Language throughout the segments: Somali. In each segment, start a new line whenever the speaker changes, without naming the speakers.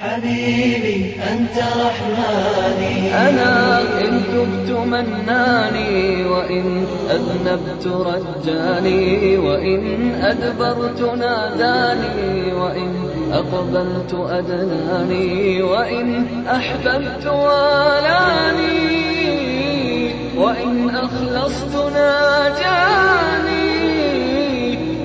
حبيبي أنت رحماني
أنا إن تبت مناني وإن أذنبت رجاني وإن أدبرت ناداني وإن أقبلت أدناني وإن أحببت والاني وإن أخلصت ناجاني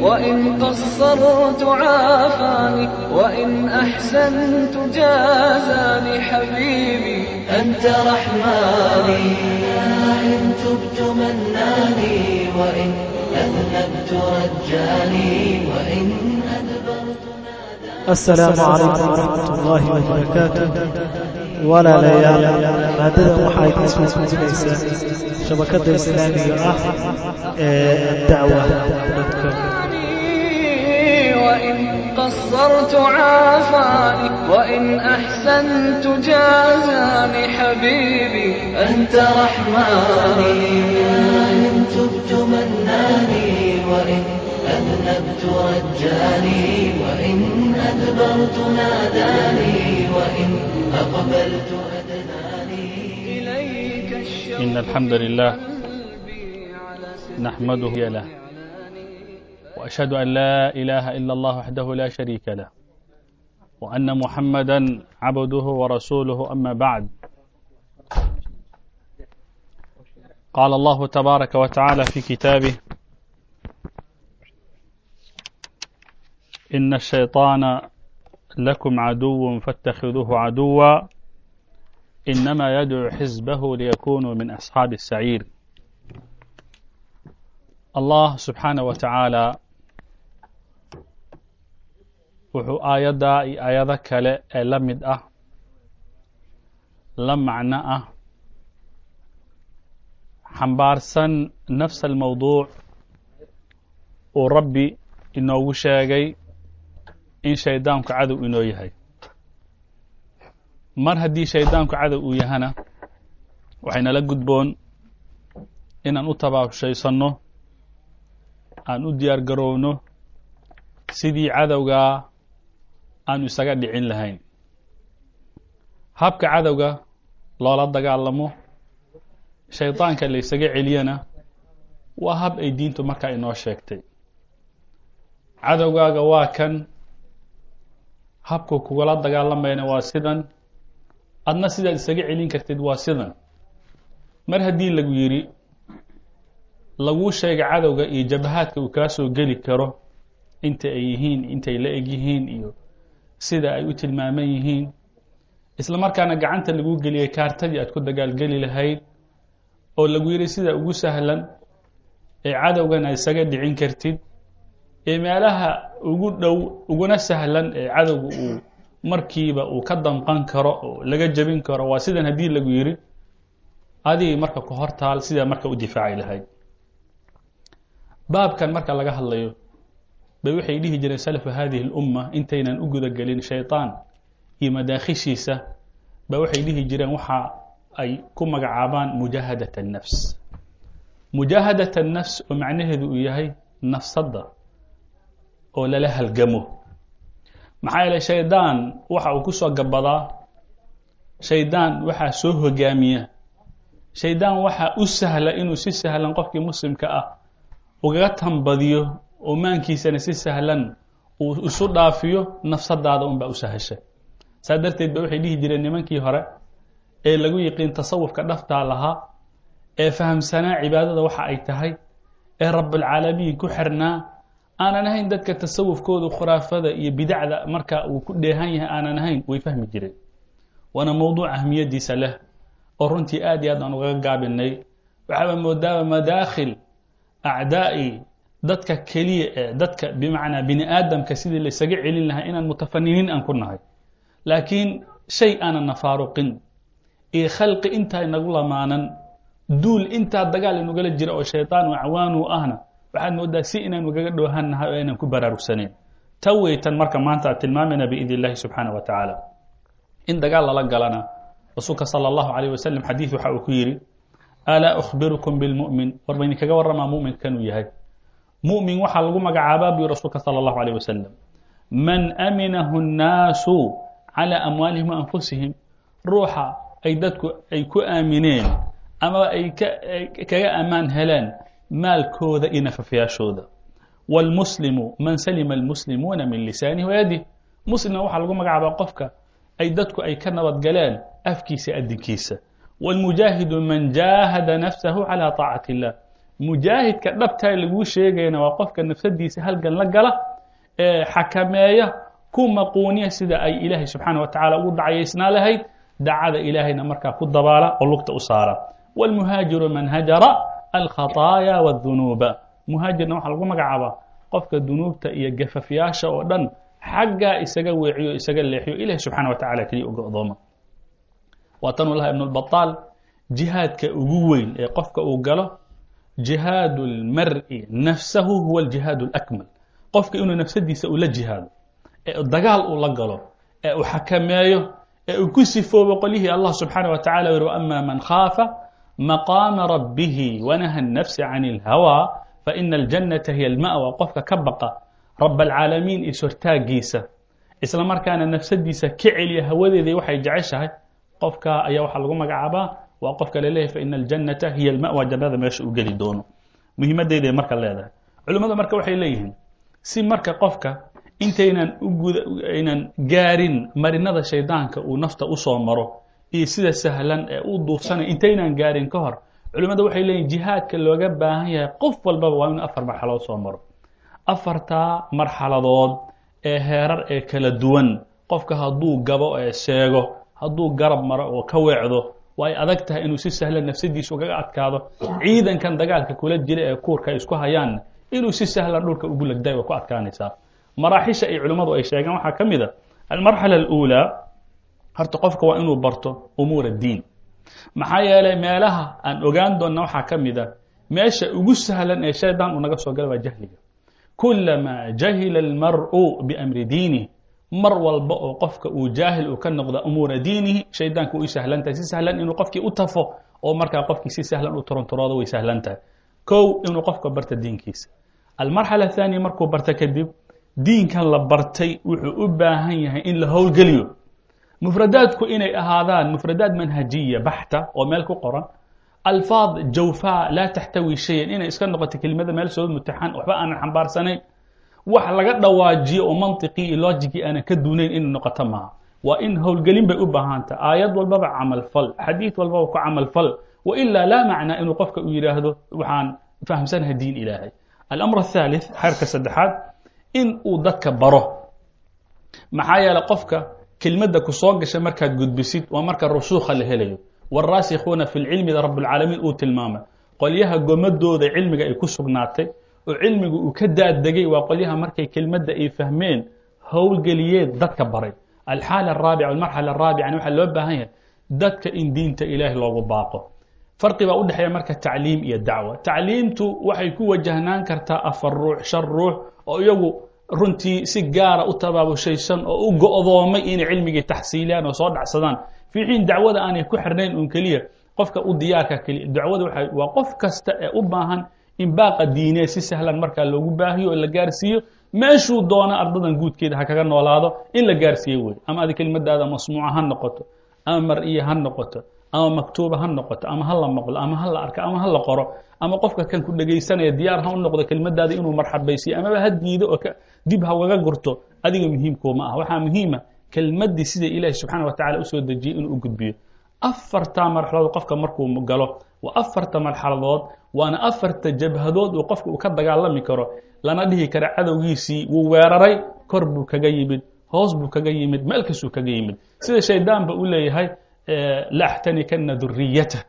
وإن قصرت عافاني وإن أحسنت جازاني حبيبي
أنت رحماني إن تبت مناني وإن أذنبت رجاني وإن
السلام عليكم ورحمة الله وبركاته walaalayaal maadadan waxaa idin soo gudbinaysaa shabakadda islaamiga ah ee
وإن قصرت عافاني وإن أحسنت جازاني حبيبي
أنت رحماني إن تبت مناني وإن أذنبت رجاني وإن أدبرت ناداني وإن أقبلت
إليك الشر
إن الحمد لله نحمده له وأشهد أن لا إله إلا الله وحده لا شريك له وأن محمدا عبده ورسوله أما بعد قال الله تبارك وتعالى في كتابه إن الشيطان لكم عدو فاتخذوه عدوا إنما يدعو حزبه ليكونوا من أصحاب السعير الله سبحانه وتعالى wuxuu aayaddaa iyo aayado kale ee la mid ah la macno ah xambaarsan nafs almawduuc uu rabbi inoogu sheegay in shaydaanku cadow inoo yahay. Mar haddii shaydaanku cadow uu yahana waxaynala gudboon inaan u tabaabshaysanno aan u diyaar garowno sidii cadowgaa aanu isaga dhicin lahayn. Habka cadowga loola dagaalamo shaydaanka la ysaga celiyana waa hab ay diintu markaa inoo sheegtay. Cadowgaaga waa kan habku kugula dagaalamayna waa sidan adna sidaad isaga celin kartid waa sidan. Mar haddii lagu yidhi laguu sheega cadowga iyo jabahaadka uu kaa soo geli karo inta ay yihiin intay la eg yihiin iyo sida ay u tilmaaman yihiin isla markaana gacanta laguu geliyay kaartadii aad ku dagaalgeli lahayd oo lagu yidhi sida ugu sahlan ee cadowgan aad isaga dhicin kartid ee meelaha ugu dhow uguna sahlan ee cadowga uu markiiba uu ka danqan karo oo laga jebin karo waa sidan haddii lagu yidhi adigii marka ku hortaal sidaa marka u difaaci lahayd. Baabkan marka laga hadlayo bay waxay dhihi jireen salafu hadihi اlumma intaynan u guda gelin shayطaan iyo madaakhishiisa ba waxay dhihi jireen waxa ay ku magacaabaan mujaahadaة الnafs mujaahadaة الnafs oo macnaheedu uu yahay nafsadda oo lala halgamo maxaa yeeley shaydaan waxa uu ku soo gabadaa shaydaan waxaa soo hogaamiya shaydaan waxaa u sahla inuu si sahlan qofkii muslimka ah ugaga tanbadiyo oo maankiisana si sahlan uu isu dhaafiyo nafsadaada unbaa u sahasha. Saa darteed ba waxay dhihi jireen nimankii hore ee lagu yiqiin tasawufka dhaftaa lahaa ee fahamsanaa cibaadada waxa ay tahay ee rabulcaalamiin ku xirnaa aanan ahayn dadka tasawufkooda khuraafada iyo bidacda marka uu ku dheehan yahay aanan ahayn way fahmi jireen. Waana mowduuc ahmiyadiisa leh oo runtii aad iyo aad aan ugaga gaabinay. Waxaaba moodaaba madaakhil acdaa'i dadka keliya ee dadka bimacnaa bini aadamka sidii laysaga celin lahaa inaan mutafaniniin aan ku nahay. Laakiin shay aanan na faaruqin. Iyo khalqi intaa inagu lamaanan. Duul intaa dagaal inugala jira oo shaydaan wa cawaanu ahna waxaad moodaa si inaanu gaga dhoohan nahay oo inaan ku baraarugsanayn ta weytan marka maanta aad tilmaamayna biidn illaahi subxaana wa tacaala. In dagaal lala galana rasuulka sal allahu calayh wasalam xadiid waxa uu ku yidhi alaa ukhbirukum bilmu'min war ba idinkaga warramaa mu'minkanuu yahay muؤmin waxaa lagu magacaabaa buu rasuulka salى اllahu عalيه wasalam man aminahu الnaasu calى amwaalihim wa anfusihim ruuxa ay dadku ay ku aamineen ama ay kaga ammaan heleen maalkooda iyo nafafayaashooda wاlmuslimu man salima اlmuslimuuna min lisaanihi wayadih muslimna waxaa lagu magacaabaa qofka ay dadku ay ka nabad galeen afkiisa adinkiisa wاlmujaahidu man jaahada nafsahu calى طaacati الlah mujaahidka dhabtaa laguu sheegayana waa qofka nafsadiisa halgan la gala ee xakameeya ku maquuniya sida ay ilaahay subxaanaه wa tacala ugu dacayaysnaa lahayd dacada ilaahayna markaa ku dabaala oo lugta u saara wاlmuhaajiru man hajara alkhaطaaya wالdunuuba muhaajirna waxaa lagu magacaabaa qofka dunuubta iyo gafafyaasha oo dhan xaggaa isaga weeciyo isaga leexiyo ilahi subxana wa tacala keliya uga odooma waa tan ulaha ibn اlbaطaal jihaadka ugu weyn ee qofka uu galo jihaad اlmar'i nafsahu huwa اljihaad اlأkmal qofka inuu nafsadiisa ula jihaado ee dagaal uu la galo ee uu xakameeyo ee uu ku sifoobo qolyihii allah subxaanaه wa tacala yiri ama man khaafa maqaama rabbihi wanaha الnafsa can اlhawى faina اljannata hiy اlma'wa qofka ka baqa rab alcaalamiin iyo sortaagiisa isla markaana nafsadiisa ka celiya hawadeedii waxay jeceshahay qofka ayaa waxaa lagu magacaabaa waa qofka laleeyahy faina aljannata hiya alma'wa jannada meesha uu geli doono. Muhiimadeyday marka leedahay. Culimmadu marka waxay leeyihiin si marka qofka intaynan uguda aynan gaarin marinada shaydaanka uu nafta u soo maro iyo sida sahlan ee u duufsanay intaynan gaarin ka hor culimmadu waxay leeyihiin jihaadka looga baahan yahay qof walbaba waa inuu afar marxaladood soo maro. Afartaa marxaladood ee heerar ee kala duwan qofka hadduu gabo ee sheego hadduu garab maro oo ka weecdo waa ay adag tahay inuu si sahlan nafsadiisa ugaga adkaado? Ciidankan dagaalka kula jira ee kuurka ay isku hayaanna inuu si sahlan dhulka ugu legday way ku adkaanaysaa. Maraaxisha ay culimmadu ay sheegaan waxaa ka mid a almarxala aluulaa horta qofka waa inuu barto umuur addiin. Maxaa yeelay meelaha aan ogaan doonna waxaa ka mid a meesha ugu sahlan ee shaydaan uu naga soo gala waa jahliga. Kulamaa jahila almar'u biamri diinih mar walba oo qofka uu jaahil uu ka noqda umuura diinihi shaydaanka way sahlan tahay. Si sahlan inuu qofkii u tafo oo markaa qofkii si sahlan u turanturoodo way sahlan tahay. Kow inuu qofka barta diinkiisa. Almarxala athaaniya markuu barta kadib diinkan la bartay wuxuu u baahan yahay in la howlgeliyo. Mufradaadku inay ahaadaan mufradaad manhajiya baxta oo meel ku qoran. Alfaad jawfaa laa taxtawi shayan inay iska noqoto kelimada meel soo mutaxan waxba aanan xambaarsanayn wax laga dhawaajiyo oo mantiqii iyo logigii aanan ka duunayn inay noqoto maaha waa in howlgelin bay u baahanta. Aayad walbaba camal fal xadiid walbaba ku camal fal. Wailaa laa macnaa inuu qofka uu yidhaahdo waxaan fahamsanaha diin ilaahay. Alamr athalith xeerka saddexaad in uu dadka baro. Maxaa yeeley qofka kelmadda ku gasha markaad gudbisid waa marka rusuukha la helayo. Wاraasikhuuna fi lcilmida rab اlcaalamiin uu tilmaamay. Qolyaha gomadooda cilmiga ay ku sugnaatay oo cilmigu uu ka daadegay waa qolyaha markay kelmadda ay fahmeen howlgeliyeen dadka baray. Alxaala araabica almarxala araabica waxaa loo baahan yahay dadka in diinta ilaahi loogu baaqo. Farqi baa u dhexeeya marka tacliim iyo dacwa. Tacliimtu waxay ku wajahnaan kartaa afar ruux shan ruux oo iyagu runtii si gaara u tabaabushaysan oo u go'doomay inay cilmigii taxsiiliyaan oo soo dhacsadaan. Fii xiin dacwada aanay ku xirnayn un keliya qofka u diyaarka keliya dacwada waa qof kasta ee u baahan in baaqa diineed si sahlan markaa loogu baahiyo oo la gaarsiiyo meeshuu doona ardadan guudkeeda ha kaga noolaado in la gaarsiiyo wey ama adi kelimadaada masmuuca ha noqoto ama mar-iya ha noqoto ama maktuuba ha noqoto ama ha la maqlo ama ha la arko ama ha la qoro ama qofka kan ku dhegaysanaya diyaar ha u noqdo kelimadaada inuu marxabaysiyo amaba ha diido oo dib hagaga gurto adiga muhiimkuuma ah waxaa muhiima kelmaddii sida ilaahi subxaana wa tacala u soo dejiyey inuu u gudbiyo. Afartaa marxaladood qofka markuu galo waa afarta marxaladood waana afarta jabhadood uu qofka uu ka dagaalami karo lana dhihi kara cadowgiisii wuu weeraray kor buu kaga yimid hoos buu kaga yimid meel kastuu kaga yimid. Sida shaydaanba u leeyahay la axtanikana duriyata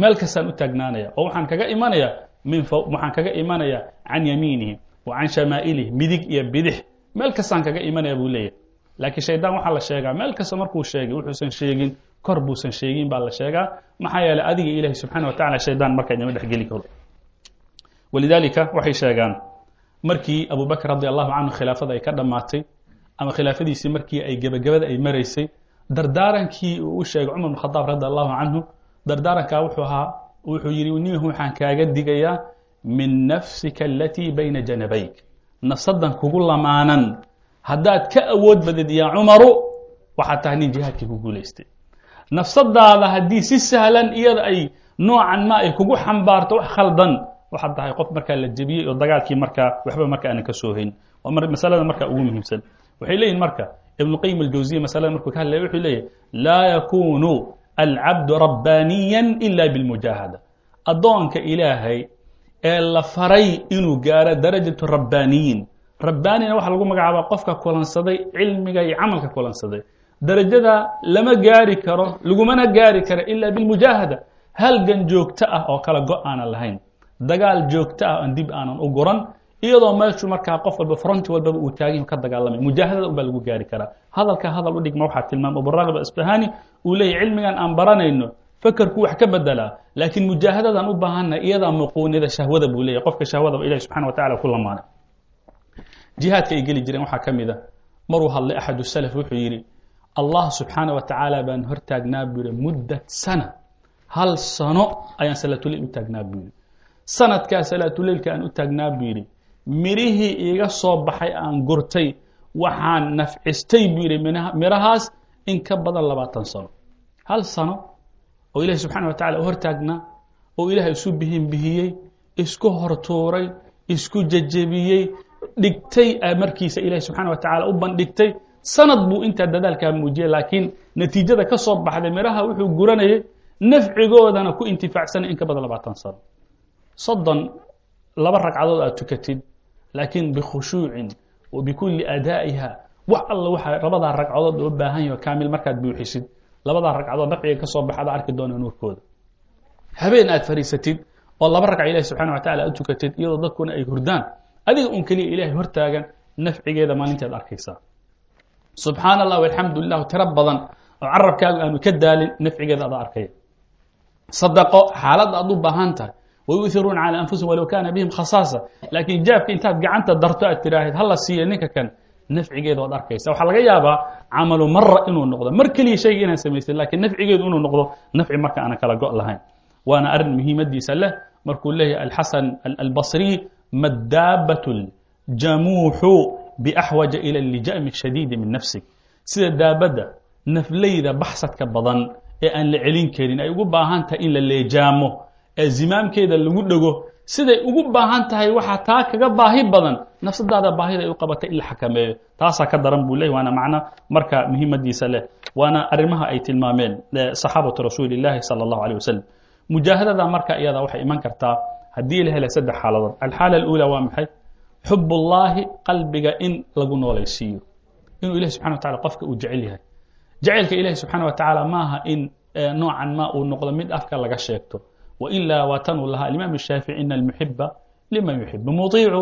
meel kastaan u taagnaanaya oo waxaan kaga imanaya min waxaan kaga imanaya can yamiinihi wa can shamaa'ilihi midig iyo bidix. Meel kastaan kaga imanaya buu leeyahay. Laakiin shaydaan waxaa la sheegaa meel kasta markuu sheegay wuxuusan sheegin kor buusan sheegin baa la sheegaa. Maxaa yeeley adiga ilaahi subxaana wa tacala shaydaan markaa inama dhex geli karo walidaalika waxay sheegaan markii abu bakr radi allahu canhu khilaafada ay ka dhammaatay ama khilaafadiisii markii ay gebagabada ay maraysay dardaarankii uu u sheegay cumar bn khadaab radi allahu canhu dardaarankaa wuxuu ahaa wuxuu yidhi nin waxaan kaaga digayaa min nafsika alatii bayna janabayk nafsadan kugu lamaanan. Haddaad ka awood badid yaa cumaru waxaad tahay nin jihaadkii ku guulaystay nafsadaada haddii si sahlan iyada ay noocan ma ay kugu xambaarto wax khaldan waxaad tahay qof markaa la jebiyey oo dagaalkii markaa waxba marka aanan ka soo hayn masalada marka ugu muhiimsan. Waxay leeyihiin marka ibn qayim aljawziya masalada markuu ka hadlaya wuxuu leeyahy laa yakunu alcabdu rabbaaniya ila bilmujaahada. Addoonka ilaahay ee la faray inuu gaaro darajatu rabbaaniyiin rabbaanina waxaa lagu magacaabaa qofka kulansaday cilmiga iyo camalka kulansaday darajada lama gaari karo lagumana gaari karo ila bilmujaahada. Halgan joogto ah oo kala go aanan lahayn. Dagaal joogto ah aan dib aanan u guran iyadoo meeshu markaa qof walba fronti walbaba uu taagin ka dagaalamay. Mujaahadada unbaa lagu gaari karaa. Hadalka hadal u dhigma waxaa tilmaama aburagib asbahani uu leeyahy cilmigan aan baranayno fakerku wax ka bedelaa laakiin mujaahadadan u baahanna iyadaa muquunida shahwada buu leeyahy qofka shahwadaba ilahi subxana wa tacala ku lamaanay jihaadka ay geli jireen waxaa ka mid a maruu hadlay axadu salaf wuxuu yidhi allah subxaana wa tacaala baan hortaagnaa buu yihi muddat sana hal sano ayaan salaatuleil u taagnaa buu yidhi. Sanadkaa salaatuleilka aan u taagnaa buu yidhi mirihii iiga soo baxay aan gurtay waxaan nafcistay buu yidhi mirahaas in ka badan labaatan sano. Hal sano oo ilahi subxana wa tacala u hortaagnaa oo ilahay isu bihin bihiyey isku hortuuray isku jejebiyey dhigtay markiisa ilahi subxana wa tacala u bandhigtay sanad buu intaa dadaalkaa muujiyey laakiin natiijada ka soo baxday miraha wuxuu guranayay nafcigoodana ku intifaacsanay in ka badan labaatan sano. Soddon laba ragcadood aad tukatid laakiin bikhushuucin wa bikulli adaa'iha wax alla waxa labadaa ragcadood loo baahan yaho kaamil markaad buuxisid labadaa ragcadood nafciga ka soo baxada arki doona nuurkooda. Habeen aad fariisatid oo laba ragca ilahi subxana wa tacala aad tukatid iyadoo dadkuna ay hurdaan adiga un keliya ilahay hortaagan nafcigeeda maalinteed arkaysaa subxaan allah walxamdu lilah tiro badan. Oo carabkaagu aanu ka daalin nafcigeeda ada arkaya sadaqo xaaladda aad u baahan tahay. Wayuhiruuna calى anfusihim walow kana bihim khasaasa. Laakiin jaabka intaad gacanta darto aad tiraahid hala siiya ninka kan. Nafcigeeda waad arkaysa. Waxaa laga yaabaa camalu mara inuu noqdo. Mar keliya shayga inaan samaystay lakiin nafcigeedu inuu noqdo nafci marka aanan kala go' lahayn. Waana arrin muhiimadiisa leh. Markuu leeyahay alxasan albasriy madaabat jamuuxu biaxwaja ila lija'mi shadiidi min nafsig sida daabadda nafleyda baxsadka badan ee aan la celin karin ay ugu baahan tahay in la leejaamo ee zimaamkeeda lagu dhego siday ugu baahan tahay waxaa taa kaga baahi badan nafsadaada baahida ay u qabatay in la xakameeyo taasaa ka daran buu leeyay waana macno marka muhiimadiisa leh waana arrimaha ay tilmaameen saxaabatu rasuuli illaahi sala allahu alيh wasalam mujaahadada marka iyada waxay iman kartaa haddii la hela saddex xaaladood alxaala aluula waa maxay xub اllaahi qalbiga in lagu noolaysiiyo. Inuu ilahi subxana wa tacala qofka uu jecel yahay. Jacaylka ilahi subxaana wa tacaala maaha in eh, noocan ma uu noqdo mid afka laga sheegto. Wailaa waatanuu lahaa alimaam shaafici ina almuxiba liman yuxibu muiicu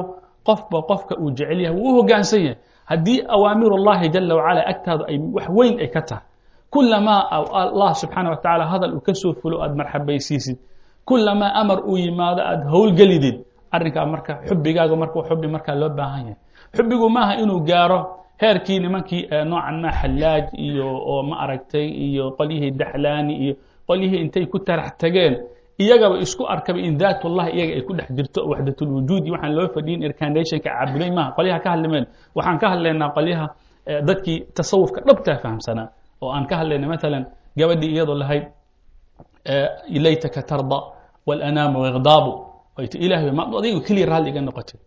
qofba qofka uu jecel yahay wuu u hogaansan yahay. Haddii awaamir اllahi jala wacala agtaadu ay wax weyn ay ka tahay kulamaa allah subxaana wa tacaala hadal uu ka soo fulo aad marxabaysiisid. Kulamaa amar uu yimaado aad howlgelidid arrinkaa marka xubigaaga marka xubi markaa loo baahan yahay. Xubigu maaha inuu gaaro heerkii nimankii noocan ma xalaaj iyo oo ma aragtay iyo qolyihii daxlaani iyo qolyihii intay ku tarax tageen. Iyagaba isku arkaba in daat ullahi iyaga ay ku dhex jirto waxdatulwujuud iyo waxaan loo fadhiyin ircanationka caabulay maaha qolyaha ka hadlimeen. Waxaan ka hadlaynaa qolyaha dadkii tasawufka dhabtaa fahamsanaa oo aan ka hadlayna maalan gabadhii iyadoo lahayd laytaka tarda wاlanaama ma adiga keliya raalli iga noqotid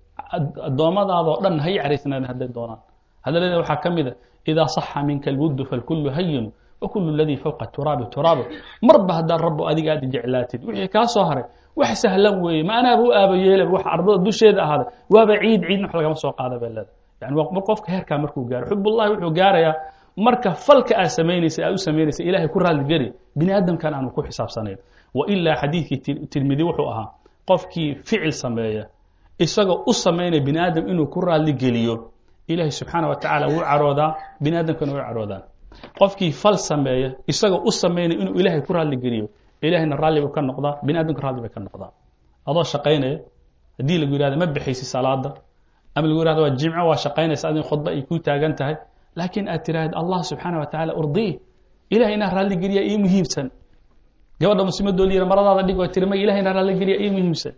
addoommadaadoo dhan ha i caraysnaadin hadday xadiidkii tirmidi wuxuu ahaa qofkii ficil sameeya isagoo u samaynaya bini aadam inuu ku raalli geliyo ilahi subxaana wa tacaala wuu caroodaa bini aadamkana way caroodaan. Qofkii fal sameeya isagoo u samaynaya inuu ilaahay ku raalli geliyo ilahayna raalli buu ka noqdaa bini aadamka raalli bay ka noqdaa. Adoo shaqaynaya haddii lagu yihahdo ma bixaysi salaada ama lagu yihahdo waa jimco waa shaqaynaysa adin khudba ay ku taagan tahay laakiin aad tiraahid allah subxaana wa tacaala urdii ilahay inaa raalli geliya ii muhiimsan gabadha muslimadoo liyira maradaada dhig oo tiri ma ilahay inaa raalli geliya ii muhiimsan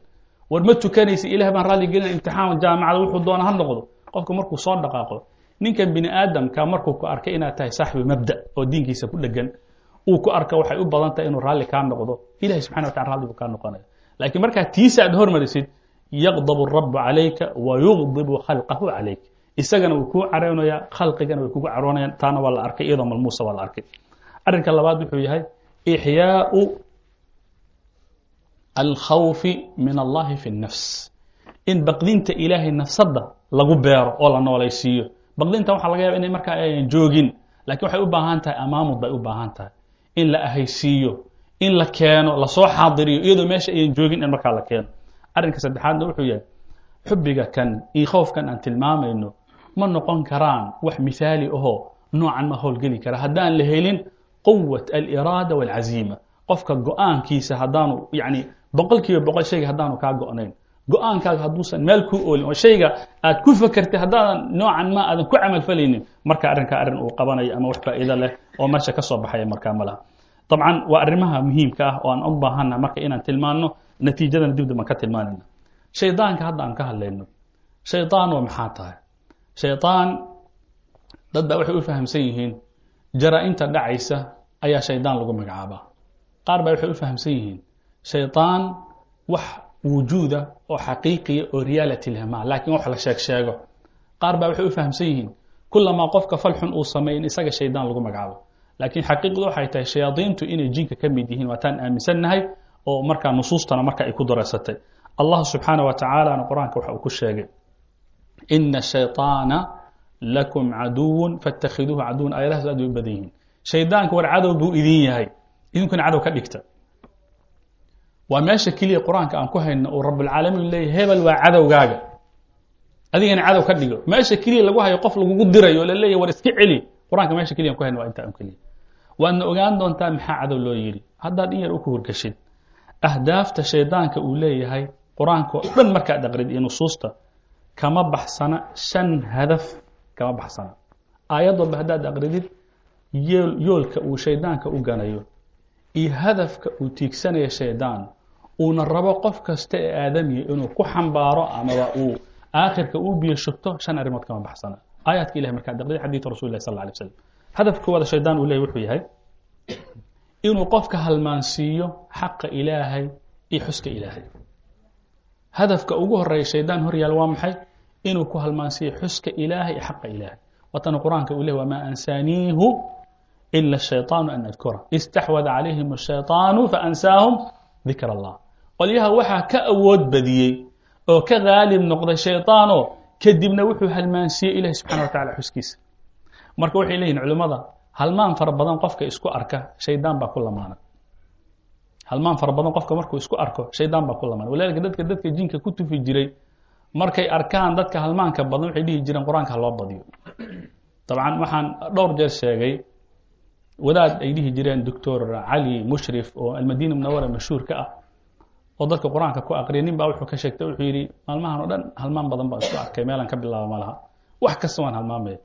war ma tukanaysa ilahay baan raalli gelina imtixaan jaamacada wuxuu doona ha noqdo. Qofka markuu soo dhaqaaqo ninkan bini aadamka markuu ku arkay inaad tahay saaxibu mabda oo diinkiisa ku dhegan uu ku arka waxay u badan tahay inuu raalli kaa noqdo ilahi subxana watala ralli buu kaa noqonaya. Laakiin markaa tiisa aad hormarisid yaqdabu rabu calayka wa khalqahu calayk. Isagana wuu kuu caroonaya khalqigana way kugu caroonayaan taana waa la arkay iyadoo malmuusa waa la arkay. Arrinka labaad wuxuu yahay ixyaau alkhawfi min allahi fi اnnafs in baqdinta ilaahay nafsadda lagu beero oo la noolaysiiyo baqdinta waxaa laga yaba inay markaa ayan joogin lakiin waxay u baahan tahay amaamud bay u baahan tahay in la ahaysiiyo in la keeno la soo xaadiriyo iyadoo meesha ayan joogin in markaa la keeno arrinka saddexaadna wuxuu yahay xubbiga kan iyo khoofkan aan tilmaamayno ma noqon karaan wax mithaali ahoo noocan ma howlgeli kara haddaan la helin quwat aliraada waalcaziima qofka go'aankiisa haddaanu yani boqol kiiba boqol shayga haddaanu kaa go-nayn. Go'aankaaga hadduusan meel ku oolin oo shayga aad ku fakertay haddaadan noocan ma aadan ku camalfalaynin marka arrinkaa arrin uu qabanayo ama wax faa'iido leh oo meesha ka soo baxaya markaa ma dabcan waa arrimaha muhiimka ah oo aan u baahanna marka inaan tilmaanno natiijadana aan ka tilmaanayna shaydaanka hadda aan ka hadlayno shaydaan waa maxaa tahay? Shaydaan dad baa waxay u fahamsan yihiin jaraa-inta dhacaysa ayaa shaydaan lagu magacaabaa. Qaar baa waxay u fahamsan yihiin shaydaan wax wujuuda oo xaqiiqiya oo reality leh laakiin wax la sheeg sheego. Qaar baa waxay u fahamsan yihiin kulamaa qofka falxun uu sameey in isaga shaydaan lagu magacaabo. Laakiin xaqiiqdu waxay tahay shayaadiintu inay jinka ka mid yihiin waataan aaminsannahay oo markaa nusuustana marka ay ku dareysatay allah subxaana wa tacaalana qur'aanka waxa uu ku sheegay ina shayطaana lakum caduwun faاtakhiduuhu caduwan aayadahaas aad bay u badan yihiin. Shaydaanka war cadow buu idin yahay. Idinkuna cadow ka dhigta. Waa meesha keliya qur'aanka aan ku hayno uu rabulcaalamiin leeyahy hebel waa cadowgaaga. Adigana cadow ka dhigo. Meesha keliya lagu hayo qof lagugu dirayo o laleeyahy war iska celi. Qur'aanka meesha keliya aan ku hayno waa intaa un keliya waadna ogaan doontaa maxaa cadow loo yidhi? Haddaad in yar u kuhurgashid ahdaafta shaydaanka uu leeyahay qur'aanka oo dhan markaad aqrid iyo nusuusta kama baxsana shan hadaf kama baxsana. Aayad walba haddaad aqridid yool yoolka uu shaydaanka u ganayo iyo hadafka uu tiigsanaya shaydaan uuna rabo qof kasta ee aadamiya inuu ku xambaaro amaba uu aakhirka uu biyo shubto shan arrimood kama baxsana. Aayaadka ilahi markaad aqrid xadiidu rasul lah sal lla alay slam hadafka wada shaydaan uu leeyahy wuxuu yahay inuu qofka halmaansiiyo xaqa ilaahay iyo xuska ilaahay. Hadafka ugu horreeya shaydaan hor yaal waa maxay inuu ku halmaansiiyo xuska ilaahay iyo xaqa ilaahay watana qur-aanka uu leh wamaa ansaaniihu ila shayطaanu an adkura istaxwada calayhim الshayطaanu faansaahum dikr allah qolyaha waxaa ka awood badiyey oo ka gaalib noqday shayطaanoo kadibna wuxuu halmaansiiyey ilahi subxana wa tacala xuskiisa marka waxay leeyihin culimmada halmaan fara badan qofka isku arka shaydaan baa ku lamaana halmaan fara badan qofka markuu isku arko shaydaan baa ku lamaana walidalika dadka dadka jinka ku tufi jiray markay arkaan dadka halmaanka badan waxay dhihi jireen qur'aanka ha loo badiyo. Dabcan waxaan dhowr jeer sheegay wadaad ay dhihi jireen doctor cali mushrif oo almadina munawara mashhuur ka ah oo dadka qur'aanka ku aqriya. Nin baa wuxuu ka sheegtay wuxuu yidhi maalmahan oo dhan halmaan badan baan isku arkay meelaan ka bilaaba ma laha. Wax kasta waan halmaamaya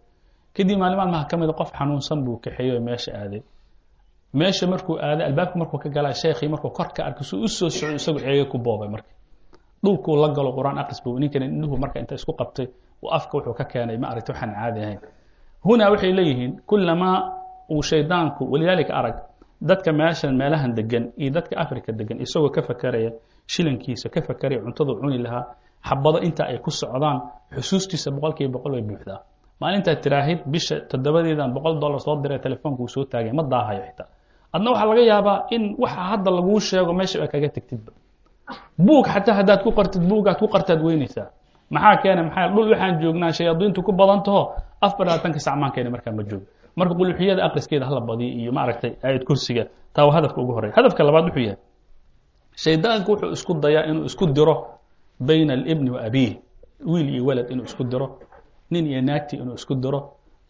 kadib maalin maalmaha ka mida qof xanuunsan buu kaxeeyey oo meesha aaday. Meesha markuu aaday albaabka markuu ka galaa sheekhii markuu kor ka arkay suu u soo socdo isagu ceega ku boobay marka dhulkuu la galo qur'aan aqris buu ninkan indhuhu marka inta isku qabtay afka wuxuu ka keenay ma aragti waxaan caadi ahayn. Hunaa waxay leeyihiin kulamaa uu shaydaanku walidaalika arag dadka meeshan meelahan degan iyo dadka africa degan isagoo ka fakeraya shilankiisa ka fakeraya cuntadu cuni lahaa xabado inta ay ku socdaan xusuustiisa boqol kiiba boqol way buuxdaa. Maalintaad tiraahid bisha toddobadeedan boqol dollar soo diray telefoonka uu soo taagay ma daahayo xitaa. Adna waxaa laga yaabaa in waxa hadda laguu sheego meesha a kaga tegtidba buug xataa haddaad ku qartid buugaad ku qartaad weynaysaa maxaa keena? Maxaa dhul waxaan joognaa shayaadiintu ku badan taho. Afar labaatanka sacmaankeena markaa ma joogo marka quluxiyada aqriskeeda hala badiyo iyo maaragtay aayad kursiga taa waa hadafka ugu horeya hadafka labaad wuxuu yahay shaydaanku wuxuu isku dayaa inuu isku diro bayna alibni wa abiih wiil iyo walad inuu isku diro nin iyo naagti inuu isku diro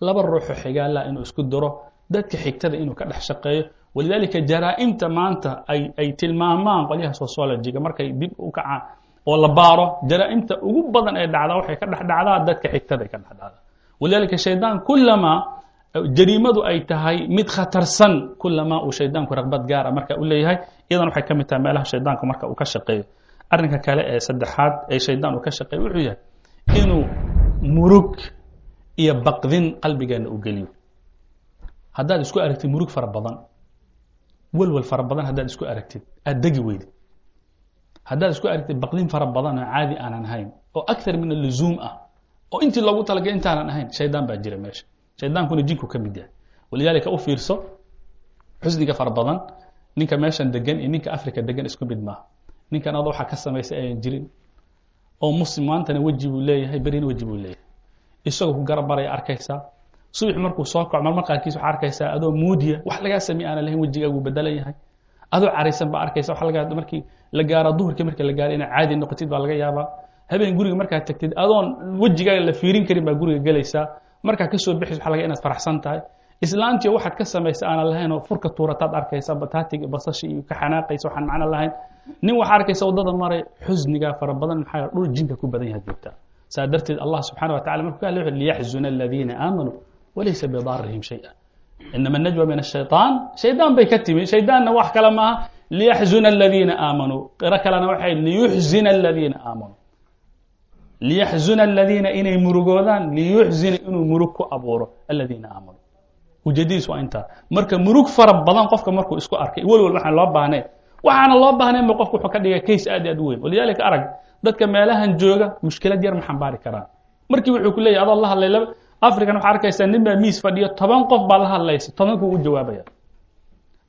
laba ruuxo xigaala inuu isku diro dadka xigtada inuu ka dhex shaqeeyo walidaalika jaraa-imta maanta ay ay tilmaamaan qolyaha sociologiga markay dib u kacaan oo la baaro jaraa-imta ugu badan ee dhacdaa waxay ka dhex dhacdaa dadka xigtada ay ka dhex dhacdaa. Walidaalika shaydaan kulamaa jariimadu ay tahay mid khatarsan kulamaa uu shaydaanku raqbad gaara marka u leeyahay iyadan waxay ka mid tahay meelaha shaydaanku marka uu ka shaqeeyo. Arrinka kale ee saddexaad ee shaydaan uu ka shaqeeyo wuxuu yahay inuu murug iyo baqdin qalbigeena uu geliyo. Haddaad isku aragtid murug fara badan welwel fara badan haddaad isku aragtid aad degi weydid haddaad isku aragtid baqdin fara badan oo caadi aanan ahayn oo akthar min aluzuum ah oo intii loogu talagay intaanan ahayn shaydaan baa jira meesha. Shaydaankuna jinku ka mid yahay. Walidaalika u fiirso xusniga fara badan ninka meeshan degan iyo ninka africa degan isku mid maaha. Ninkan ada waxaa ka samaysay ayan jirin oo muslim maantana weji buu leeyahay berina weji buu leeyahay. Isagoo ku garab baraya arkaysaa subax markuu soo kaco marmar qaarkiis waxaa arkaysaa adoo moodiya wax lagaa samey lahayn wejigaagu bedelan yahay. Adoo caraysan baa arkaysa waxa laga markii la gaaro duhurkii markii la gaaro inaad caadi noqotid baa laga yaabaa. Habeen guriga markaad tagtid adoon wejigaaga la fiirin karin baa guriga gelaysaa markaa ka soo bixis waxa laga inaad faraxsan tahay. Islaantiyo waxaad ka samaysa aanan lahayn oo furka tuurataad arkaysa bataatiga basashi iyo ka xanaaqaysa waxaan macno lahayn. Nin waxaa arkaysa waddada maray xusnigaa fara badan maxaa dhul jinka ku badan yahaad joogtaa saa darteed allah subxana wa tacala markuu ka hadlay wuxuu liyaxzuna aladiina aamanuu walaysa bidaarihim shay'a inama najwa min ashayطaan shaydaan bay ka timi shaydaanna wax kale maaha liyaxzuna aladiina aamanuu qiro kalena waxay liyuxzina aladiina aamanuu liyaxzuna aladiina inay murugoodaan liyuxzina inuu murug ku abuuro aladiina aamanuu ujeedadiis waa intaa marka murug fara badan qofka markuu isku arkay welwel waxaan loo baahnayn waxaana loo baahnayn ba qofku wuxuu ka dhigay case aad iyo aad u weyn walidaalika arag dadka meelahan jooga mushkilad yar ma xambaari karaan markii wuxuu ku leeyahy adoo la hadlay african waxaa arkaysaa nin baa miis fadhiyo toban qof baa la hadlaysa tobankuu u jawaabaya.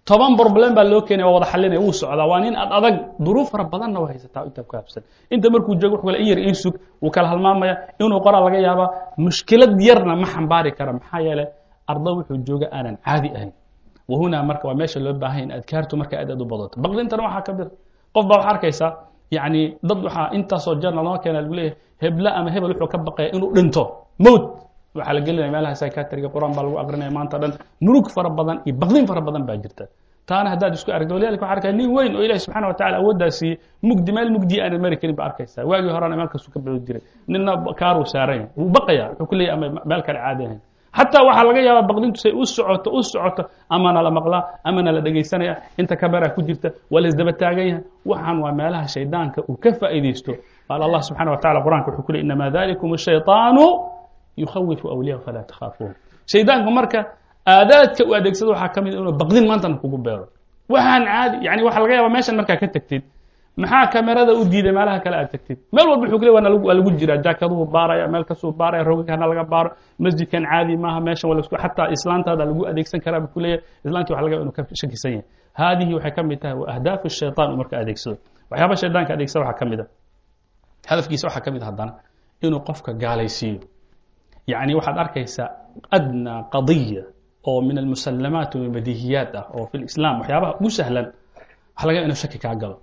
Toban problem baa loo keenaya waa wada xalinaya wuu socdaa. Waa nin ad adag duruuf fara badanna waa haysataa inta ku habsan inta markuu joogo wuxuu kale in yar in sug. Wuu kala halmaamaya inuu qoraa laga yaabaa mushkilad yarna ma xambaari kara. Maxaa yeelay ardo wuxuu jooga aanan caadi ahayn. Wahunaa marka waa meesha loo baahan in adkaartu marka aad aad u badato. Baqdintana waxaa ka mid qof baa waxaa arkaysaa yacni dad waxaa intaasoo jarna loo keena lagu leeyahay hebla ama hebel wuxuu ka baqaya inuu dhinto. Mowt waxaa la gelinaya meelaha psychiatriga qur'aan baa lagu aqrinaya maanta dhan. Murug fara badan iyo baqdin fara badan baa jirta. Taana haddaad isku aragto walidalika waxaa arkaya nin weyn oo ilahi subxana wa tacala awooddaa siiyey mugdi meel mugdi aanan mari karin baa arkaysaa. Waagii horena meel kastuu ka bixi jiray. Ninna kaaruu saaran wuu baqaya wuxuu ku leeyahy ama meel kale caadi ahayn. Xataa waxaa laga yaabaa baqdintu say u socoto u socoto amana la maqlaa amana la dhegaysanaya inta kabaraa ku jirta waa la isdaba taagan yahay waxaan waa meelaha shaydaanka uu ka faa'iidaysto. Qaal allah subxana wa tacala qur'anka wuxuu ku leey inamaa dalikum ashayطaanu yukhawifu awliyahu falaa takhaafuun shaydaanku marka aadaadka u adeegsado waxaa ka mid inuu baqdin maantana kugu beero waxaan caadi yani waxaa laga yaabaa meeshan markaa ka tagtid maxaa kamerada u diiday meelaha kale aad tagtid meel walba wuxuu ku le waa lagu jiraa jaakaduhu baaraya meel kasuu baaraya rogagana laga baaro masjidkan caadi maaha meeshan waa lasku xataa islaantaada lagu adeegsan karaa buu ku leeyahay islaantii waxa laga yaba inuu ka shakisan yahay haadihi waxay ka mid tahay wa ahdaafu shaytaan uu marka adeegsado waxyaaba shaydaanka adeegsada waxaa ka mid a hadafkiisa waxaa ka mid haddana inuu qofka gaalaysiiyo yacni waxaad arkaysaa adnaa qadiya oo min almusallamaat walbadihiyaat ah oo fi waxyaabaha ugu sahlan. Waxa laga inuu shaki kaa galo.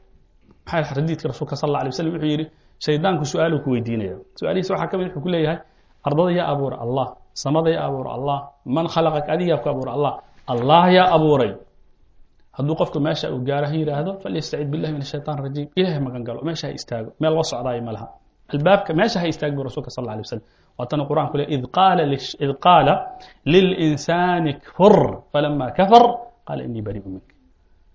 Maxaa xadiidka rasuulka sal alla alay wuxuu yidhi shaydaanku su'aaluu ku weydiinaya su'aalihiisa waxaa ka mid wuxuu ku leeyahay ardada yaa abuura allah samada yaa abuura allah man khalaqak adigaa ku abuura allah allah yaa abuuray. Hadduu qofku meesha uu gaaro ha yidhaahdo falyastacid billahi min ashaytaan rajiim. Ilahay magan meesha ha istaago meel loo socdaayo ma laha albaabka meesha ha istaag bu rasuulka sal alla alay waatana qur'anku le id qaala lilinsaani kfur falama kafar qaala inii barii'u mink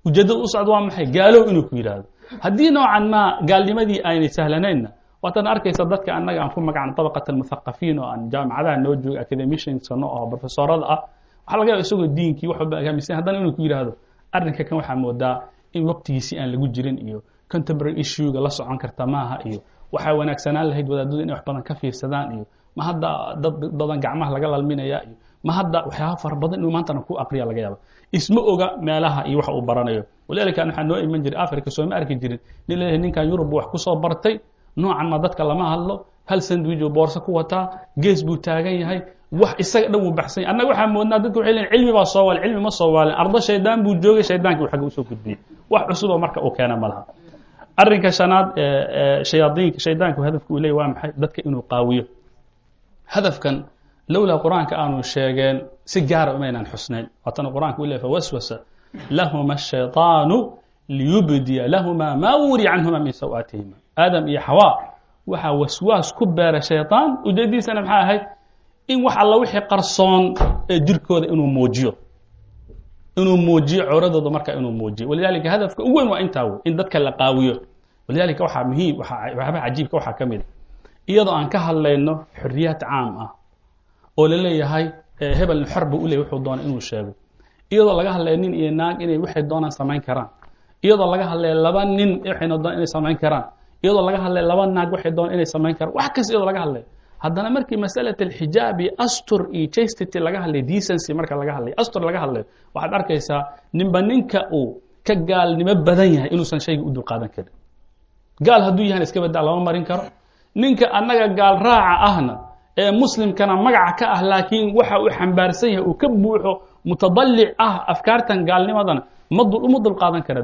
ujeeddada u socda waa maxay? Gaalow inuu ku yidhaahdo. Haddii noocan maa gaalnimadii aynay sahlanaynna waatan arkaysa dadka annaga aan ku magacno طabaqat almuthaqafiin oo aan jaamacadaha noo jooga academiciansano oo profesorada ah waxaa laga yaba isagoo diinkii wax walba agaamisan haddana inuu ku yidhaahdo arrinka kan waxaa moodaa in waqtigiisii aan lagu jirin iyo contemporary issuega la socon karta maaha iyo waxaa wanaagsanaan lahayd wadaadadu inay wax badan ka fiirsadaan iyo ma hadda dad badan gacmaha laga lalminaya ma hadda waxyaaba fara badan inuu maantana ku aqriya laga yaaba isma oga meelaha iyo waxa uu baranayo. Walidalika waxaa noo iman jiray africa sooma arki jirin. Nin leeyahay ninkan yurub wax ku soo bartay noocan ma dadka lama hadlo. Hal sandwich oo boorso ku wataa gees buu taagan yahay wax isaga dhan wuu baxsan yahay. Annaga waxaa moodnaa dadka waxay leeyihiin cilmi baa soo waalin cilmi ma soo waalin. Ardo shaydaan buu joogay shaydaankii xagga u soo gudbiyey wax cusuboo marka uu keena ma laha. Arrinka shanaad shayaadiinka shaydaanku hadafka uu leeyahy waa maxay? Dadka inuu qaawiyo hadafkan lowlaa qur-aanka aanu sheegeen si gaara umaynaan xusnayn waatana qur-aanka u leey fawaswasa lahuma الshayطaanu liyubdiya lahuma ma wuri canhuma min sawaatihima aadam iyo xawaa waxaa waswaas ku beera shayطaan ujeediisana maxay ahayd in wax alla wixii qarsoon ee jirkooda inuu muujiyo inuu muujiyo cawradooda marka inuu muujiyo walidalika hadafka ugu weyn waa intaa wey in dadka la qaawiyo walidalika waxaa muhiim waxyaabaha cajiibka waxaa ka mid a iyadoo aan ka hadlayno xoriyaad caam ah oo la leeyahay hebel xor buu u leeyahy wuxuu doona inuu sheego. Iyadoo laga hadlaya nin iyo naag inay waxay doonaan samayn karaan. Iyadoo laga hadlaya laba nin waxayna doonaan inay samayn karaan. Iyadoo laga hadlaya laba naag waxay doonaan inay samayn karaan. Wax kasta iyadoo laga hadlaya haddana markii masalat alxijaab iyo astur iyo chastity laga hadlayo decency marka laga hadlayo astur laga hadlayo waxaad arkaysaa ninba ninka uu ka gaalnimo badan yahay inuusan shayga u dulqaadan karin. Gaal hadduu yahan iska lama marin karo ninka annaga gaal ahna ee muslimkana magaca ka ah laakiin waxa uu xambaarsan yahay uu ka buuxo mutadalic ah afkaartan gaalnimadana ma uma dulqaadan kara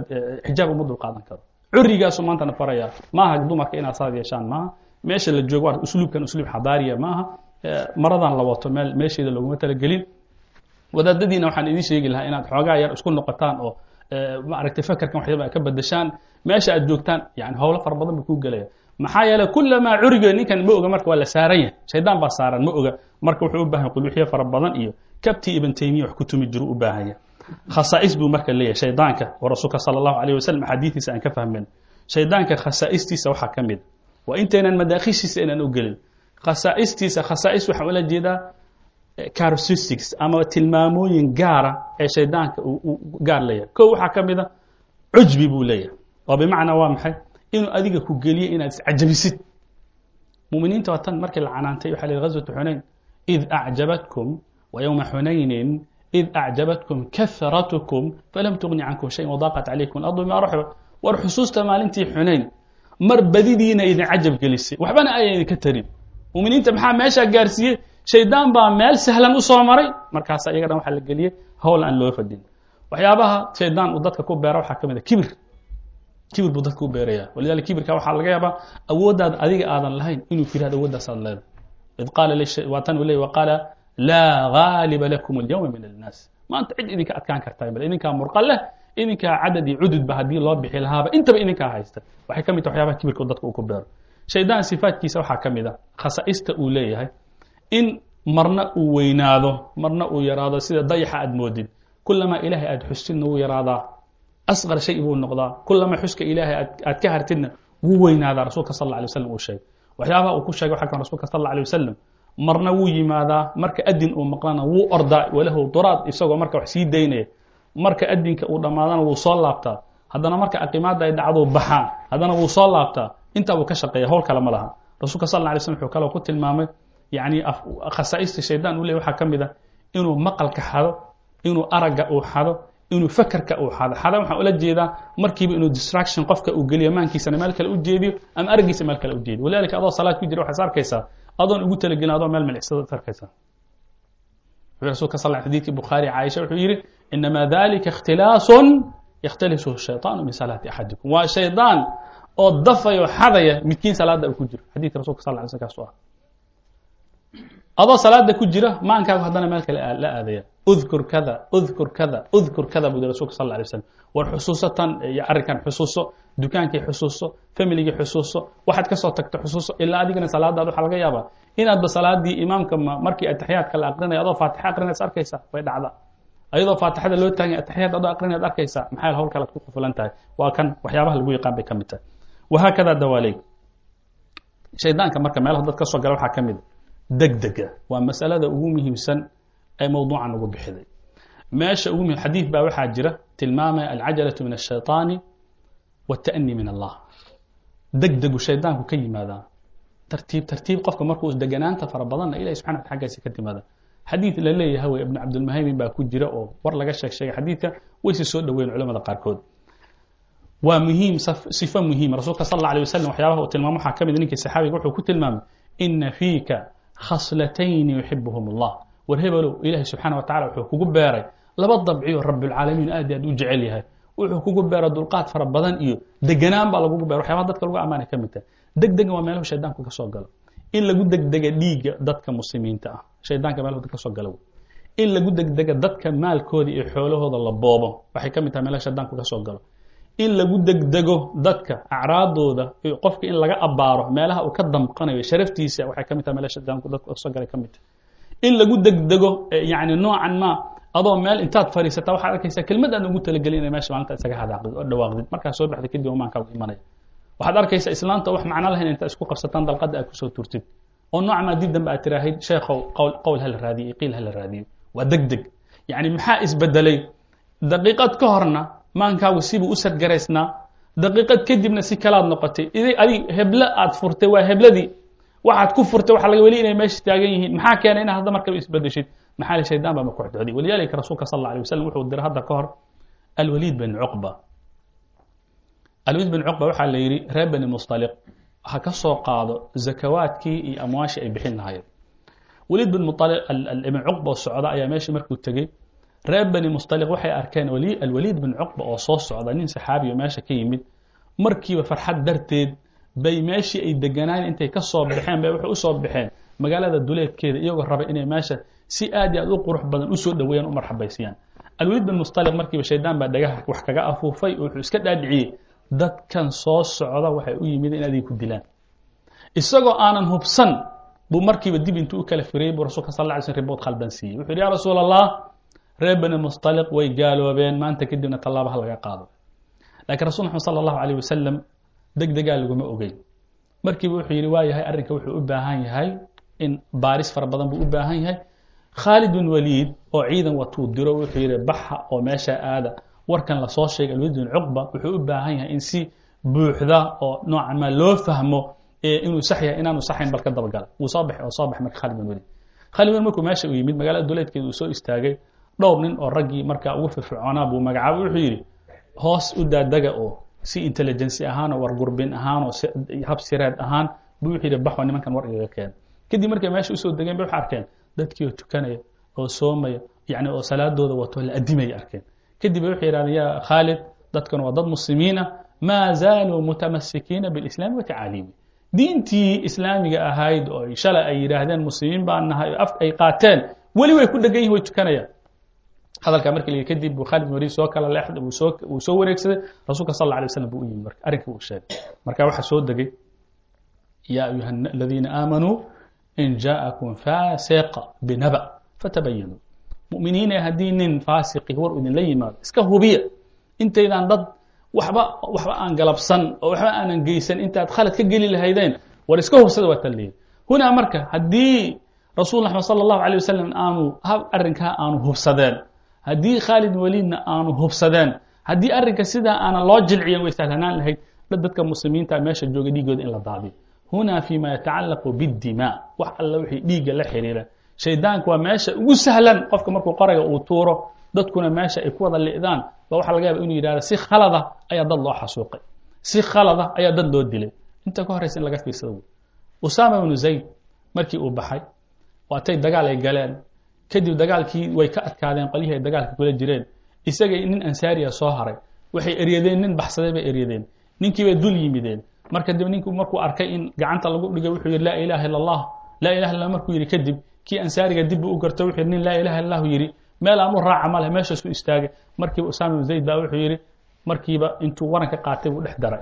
xijaab uma dulqaadan karo curigaasu maantana faraya maaha dumarka inaad saad yeeshaan maaha meesha la joogo usluubkan usluub xadaariya maaha maradan la wato meel meesheeda looguma talagelin. Wadaadadiina waxaan idiin sheegi lahaa inaad xoogaa yar isku noqotaan oo maaragtay fakarkan waxyaba ka badashaan meesha aad joogtaan yani howlo fara badan buu kuu gelaya maxaa yeeley kulamaa curiga ninkan ma oga marka waa la saaran yahay. Shaydaan baa saaran ma oga. Marka wuxuu u baahan quluuxyo fara badan iyo kabtii ibn taymiya wax ku tumi jiru u baahan yahay. Khasaa'is buu marka leeyahay shaydaanka oo rasuulka sala allahu alayh wasalam axaadiistiisa aan ka fahmin. Shaydaanka khasaa'istiisa waxaa ka mid. Waa intaynan madaakhishiisa inaan u gelin. Khasaa'istiisa khasaa'is waxaan ula jeedaa characteristics ama tilmaamooyin gaara ee shaydaanka gaar leeyahay. Ko waxaa ka mid a cujbi buu leeyahay. Oo bimacnaa waa maxay inuu adiga ku geliyo inaad iscajabisid muminiinta waa tan markii la canaantay waxa la yihi ghazwatu xunayn id acjabatkum wa yowma xunaynin id acjabatkum kahratukum falam tugni cankum shayan wadaaqat calaykum alardu bima raxba war xusuusta maalintii xunayn mar badidiina idin cajab gelisay. Waxbana ayan idinka tarin. Muminiinta maxaa meeshaa gaarsiiyey? Shaydaan baa meel sahlan u maray. Markaasa iyaga waxaa la geliyey howl aan loo fadin. Waxyaabaha shaydaan uu dadka ku beera waxaa ka mid a kibir kibir buu dadka u beeraya. Walidalika kibirka waxaa laga yaabaa awooddaada adiga aadan lahayn inuu firahdo awoodaasaad leedahay. Id qaala waa tan uu leeyay waqaala laa gaaliba lakum alyawma min annaas. Maanta cid idinka adkaan kartaa male idinkaa murqa leh idinkaa cadad iyo cududba haddii loo bixi lahaaba intaba idinkaa haysta. Waxay ka mid tahay waxyaabaha kibirka dadka uu ku beero. Shaydaan sifaadkiisa waxaa ka mid a khasaa'ista uu leeyahay in marna uu weynaado marna uu yaraado sida dayaxa aad moodid. Kulamaa ilaahay aad xustidna wuu yaraadaa asqar shay buu noqdaa kulamaa xuska ilaahay aad ka hartidna wuu weynaadaa rasuulka sal alay wasalam uu sheegay waxyaabaha uu ku sheegay waxaa kan rasuulka sal alay wasalam marna wuu yimaadaa marka adin uu maqlana wuu ordaa walahu duraad isagoo marka wax sii daynaya marka adinka uu dhammaadana wuu soo laabtaa haddana marka aqimaadda ay dhacdo baxaa haddana wuu soo laabtaa intaa buu ka shaqeeya howl kale ma laha rasuulka sal alay slam wuxuu kaloo ku tilmaamay yani khasaa'ista shaydaan uu ley waxaa ka mid a inuu maqalka xado inuu aragga uu xado inuu fakerka uu xado xada waxaan ula jeedaa markiiba inuu distraction qofka uu geliyo maankiisana meel kale u jeediyo ama araggiisa meel kale u jeediyo. Walidalika adoo salaad ku jira waxaad arkaysaa adoon ugu talagelin adoo meel milicsada arkaysaa. Wuxuu rasuulka sal xadiidkii bukhaari caaisha wuxuu yidhi inamaa dalika ikhtilaasun yakhtalisu shayطaanu min salaati axadikum. Waa shaydaan oo dafayo xadaya midkiin salaada uu ku jiro. Xadiidka rasulka sal ly sl kaas ah adoo salaada ku jira maankaagu haddana meel kale la aadaya. Udkur kada udkur kada udkur kada buu rasulka sal alay slam war xusuuso tan iyo arrinkan xusuuso dukaankii xusuuso familigii xusuuso waxaad ka soo tagto xusuuso ilaa adigana salaadaad waxaa laga yaabaa. Inaadba salaadii imaamka markii ataxiyaadka la aqrinaya adoo faatixa aqrinaysa arkaysa way dhacda. Ayadoo faatixada loo taagay ataxiyaad adoo aqrinayaad arkaysa maxaa hawl kalead ku qufulan tahay. Waa kan waxyaabaha lagu yaqaan bay ka mid tahay. Wahaakada dawaaley shaydaanka marka meelaha dad ka soo gala waxaa ka mid deg dega waa masalada ugu muhiimsan ee mowduucan ugu bixiday meesha ugu muhiim xadiid baa waxaa jira tilmaamaya alcajalatu min ashayaani wata'ni min allah. Deg shaydaanku ka yimaadaa tartiib tartiib qofka markuu deganaanta fara badanna ilahi subxana wata xaggiisa ka timaada xadiid la leeyahay wey ibnu cabdulmuhaymin baa ku jira oo war laga sheeg sheegay xadiidka wayse soo dhoweyn culamada qaarkood. Waa muhiim sifo muhiima rasuulka sal alla alay wasalam waxyaabaha uu tilmaamo waxaa ka mid ninkii saxaabiga wuxuu ku tilmaamay ina fiika khaslatayni yuxibuhum allah war hebelow ilaahay subxaana wa tacala wuxuu kugu beeray laba dabciyo rabulcaalamiin aad aad u jecel yahay wuxuu kugu beeray dulqaad fara badan iyo deganaan baa lagugu beera waxyabaha dadka lagu ammaanay ka mid tahay degdega waa meelahu shaydaanku ka galo in lagu degdega dhiigga dadka muslimiinta ah shaydaanka meelahu ka soo in lagu degdega dadka maalkooda iyo xoolahooda la boobo waxay ka mid tahay meelaha shaydaanku ka galo in lagu degdego dadka acraadooda qofka in laga abaaro meelaha uu ka damqanayo sharaftiisa waxay ka mid tahay meelaha shaydaanku dadku ka soo galay ka mid. Tahay in lagu degdego yani noocan ma adoo meel intaad fadhiisata waxaad arkaysaa kelmad aan ugu talagelin inay meesha maalinta isaga hadaaqdid oo dhawaaqdid markaa soo baxda kadib maankaagu imanaya. Waxaad arkaysaa islaanta wax macno lahayn intaa isku qabsataan dalqada aad ku soo turtid. Oo nooc maa dib dambe aad tiraahid sheekhow qowl qowl hala raadiyo qiil hala raadiyo waa deg deg yacni maxaa isbedelay? Daqiiqad ka horna maankaagu sibuu u sadgaraysnaa daqiiqad kadibna si kalaad noqotay. Adig heblo aad furtay waa hebladii waxaad ku furtay waxa laga weli inay meesha taagan yihiin. Maxaa keenay inaad hadda markaba isbedeshid maxaa shaydaan baa makuxdooday walidaalika rasuulka sal alla alay wasalam wuxuu diray hadda ka hor alwaliid bin cuqba. Alwaliid bin cuqba waxaa la yidhi reer bani mustaliq ha ka soo qaado zakawaadkii iyo amwaashii ay bixin lahaayeen. Waliid bin mualiq ibn cuqba oo socda ayaa meeshii markuu tegey reer bani mustaliq waxay arkeen alwaliid bin cuqba oo soo socda nin saxaabiyo meesha ka yimid. Markiiba farxad darteed bay meeshii ay deganaan intay ka soo baxeen bay waxay u soo baxeen magaalada duleedkeeda iyagoo raba inay meesha si aad iyo aad u qurux badan u soo dhaweeyaan u marxabaysiyaan. Alwaliid bin mustaliq markiiba shaydaan baa dhagaha wax kaga afuufay oo wuxuu iska dhaadhiciyey dadkan soo socda waxay u yimid in adig ku dilaan. Isagoo aanan hubsan buu markiiba dib intuu u kala firayey buu rasulka sal ly slm ribood khaldan siiyey. Wuxu yhi ya rasuul allah reer bani mustaliq way gaaloobeen maanta kadibna tallaabaha laga qaado. Lakiin rasul maxamed sala allahu alayh wasalam deg degaa laguma ogeyn. Markiiba wuxuu yidhi waa arrinka wuxuu u baahan yahay in baaris fara badan buu u baahan yahay. Khaalid bin waliid oo ciidan watuu diro wuxuu yidhi baxa oo meesha aada. Warkan la soo sheegay alwaliid bin cuqba wuxuu u baahan yahay in si buuxda oo noocan loo fahmo inuu sax yahay inaanu saxayn bal ka dabagala. Wuu soo baxay oo soo baxay marka khalid bin waliid. Khalid bin markuu meesha u yimid magaalada duleedkeeda uu soo istaagay dhowr nin oo raggii markaa ugu firfircoonaa buu magacaabay wuxuu yidhi hoos u daadaga oo si intelligency ahaan oo wargurbin ahaan oo hab sireed ahaan buu wuxuu yidhi baxo nimankan war igaga keen. Kadib markay meesha u soo degeen bay waxay arkeen dadkii oo tukanaya oo soomaya yacni oo salaadooda wato la adimaya arkeen. Kadib bay waxay yidhahdeen yaa khaalid dadkan waa dad muslimiina maa zaaluu mutamasikiina bilislaami wa diintii islaamiga ahayd oo shalay ay yidhaahdeen muslimiin baan nahay af ay qaateen weli way ku dhegan yihiin way tukanayaan hadalkaa markii la kadib buu khaalid bin waliid soo kala leexday uu soo uu soo wareegsaday rasuulka sal alay waslam buu u yimi marka arrinkii uu sheegay. Marka waxaa soo degay yaa ayuha aladiina aamanuu in jaa'akum faasiqa binaba fatabayanuu mu'miniine haddii nin faasiqi war idinla yimaado iska hubiya intaydan dad waxba waxba aan galabsan oo waxba aanan geysan intaad khalad ka geli lahaydeen war iska hubsada waa tan hunaa marka haddii rasuul axmed sala allahu alay wasalam aanu arrinkaa aanu hubsadeen haddii khaalid waliidna aanu hubsadeen haddii arrinka sidaa aanan loo jilciyan way sahlanaan lahayd dadka muslimiinta meesha jooga dhiigooda in la daadiyo hunaa fima yatacallaqu biاdimaa wax alla wixii dhiigga la xiriira shaydaanku waa meesha ugu sahlan qofka markuu qorayga uu tuuro dadkuna meesha ay ku wada li'daan. Ba waxa laga yaaba inuu yidhahdo si khalada ayaa dad loo xasuuqay. Si khalada ayaa dad loo dilay. Inta ka horraysa in laga fiirsado. Wey usaama ibnu zayd markii uu baxay waatay dagaal ay galeen kadib dagaalkii way ka adkaadeen qolyihii ay dagaalka kula jireen. Isagay nin ansaariya soo haray. Waxay eryadeen nin baxsaday bay eryadeen ninkii bay dul yimideen. Marka dib ninku markuu arkay in gacanta lagu dhigay wuxuu yidhi laa ilaha illa allah laa ilaha illa markuu yidhi kadib kii ansaariga dib buu u gartay wuxuu yidhi nin laa ilaha illahu yidhi. Meel aan u raaca ma leh meeshaas u istaagay. Markiiba usaama ibn zayd baa wuxuu yidhi markiiba intuu waranka qaatay buu dhex daray.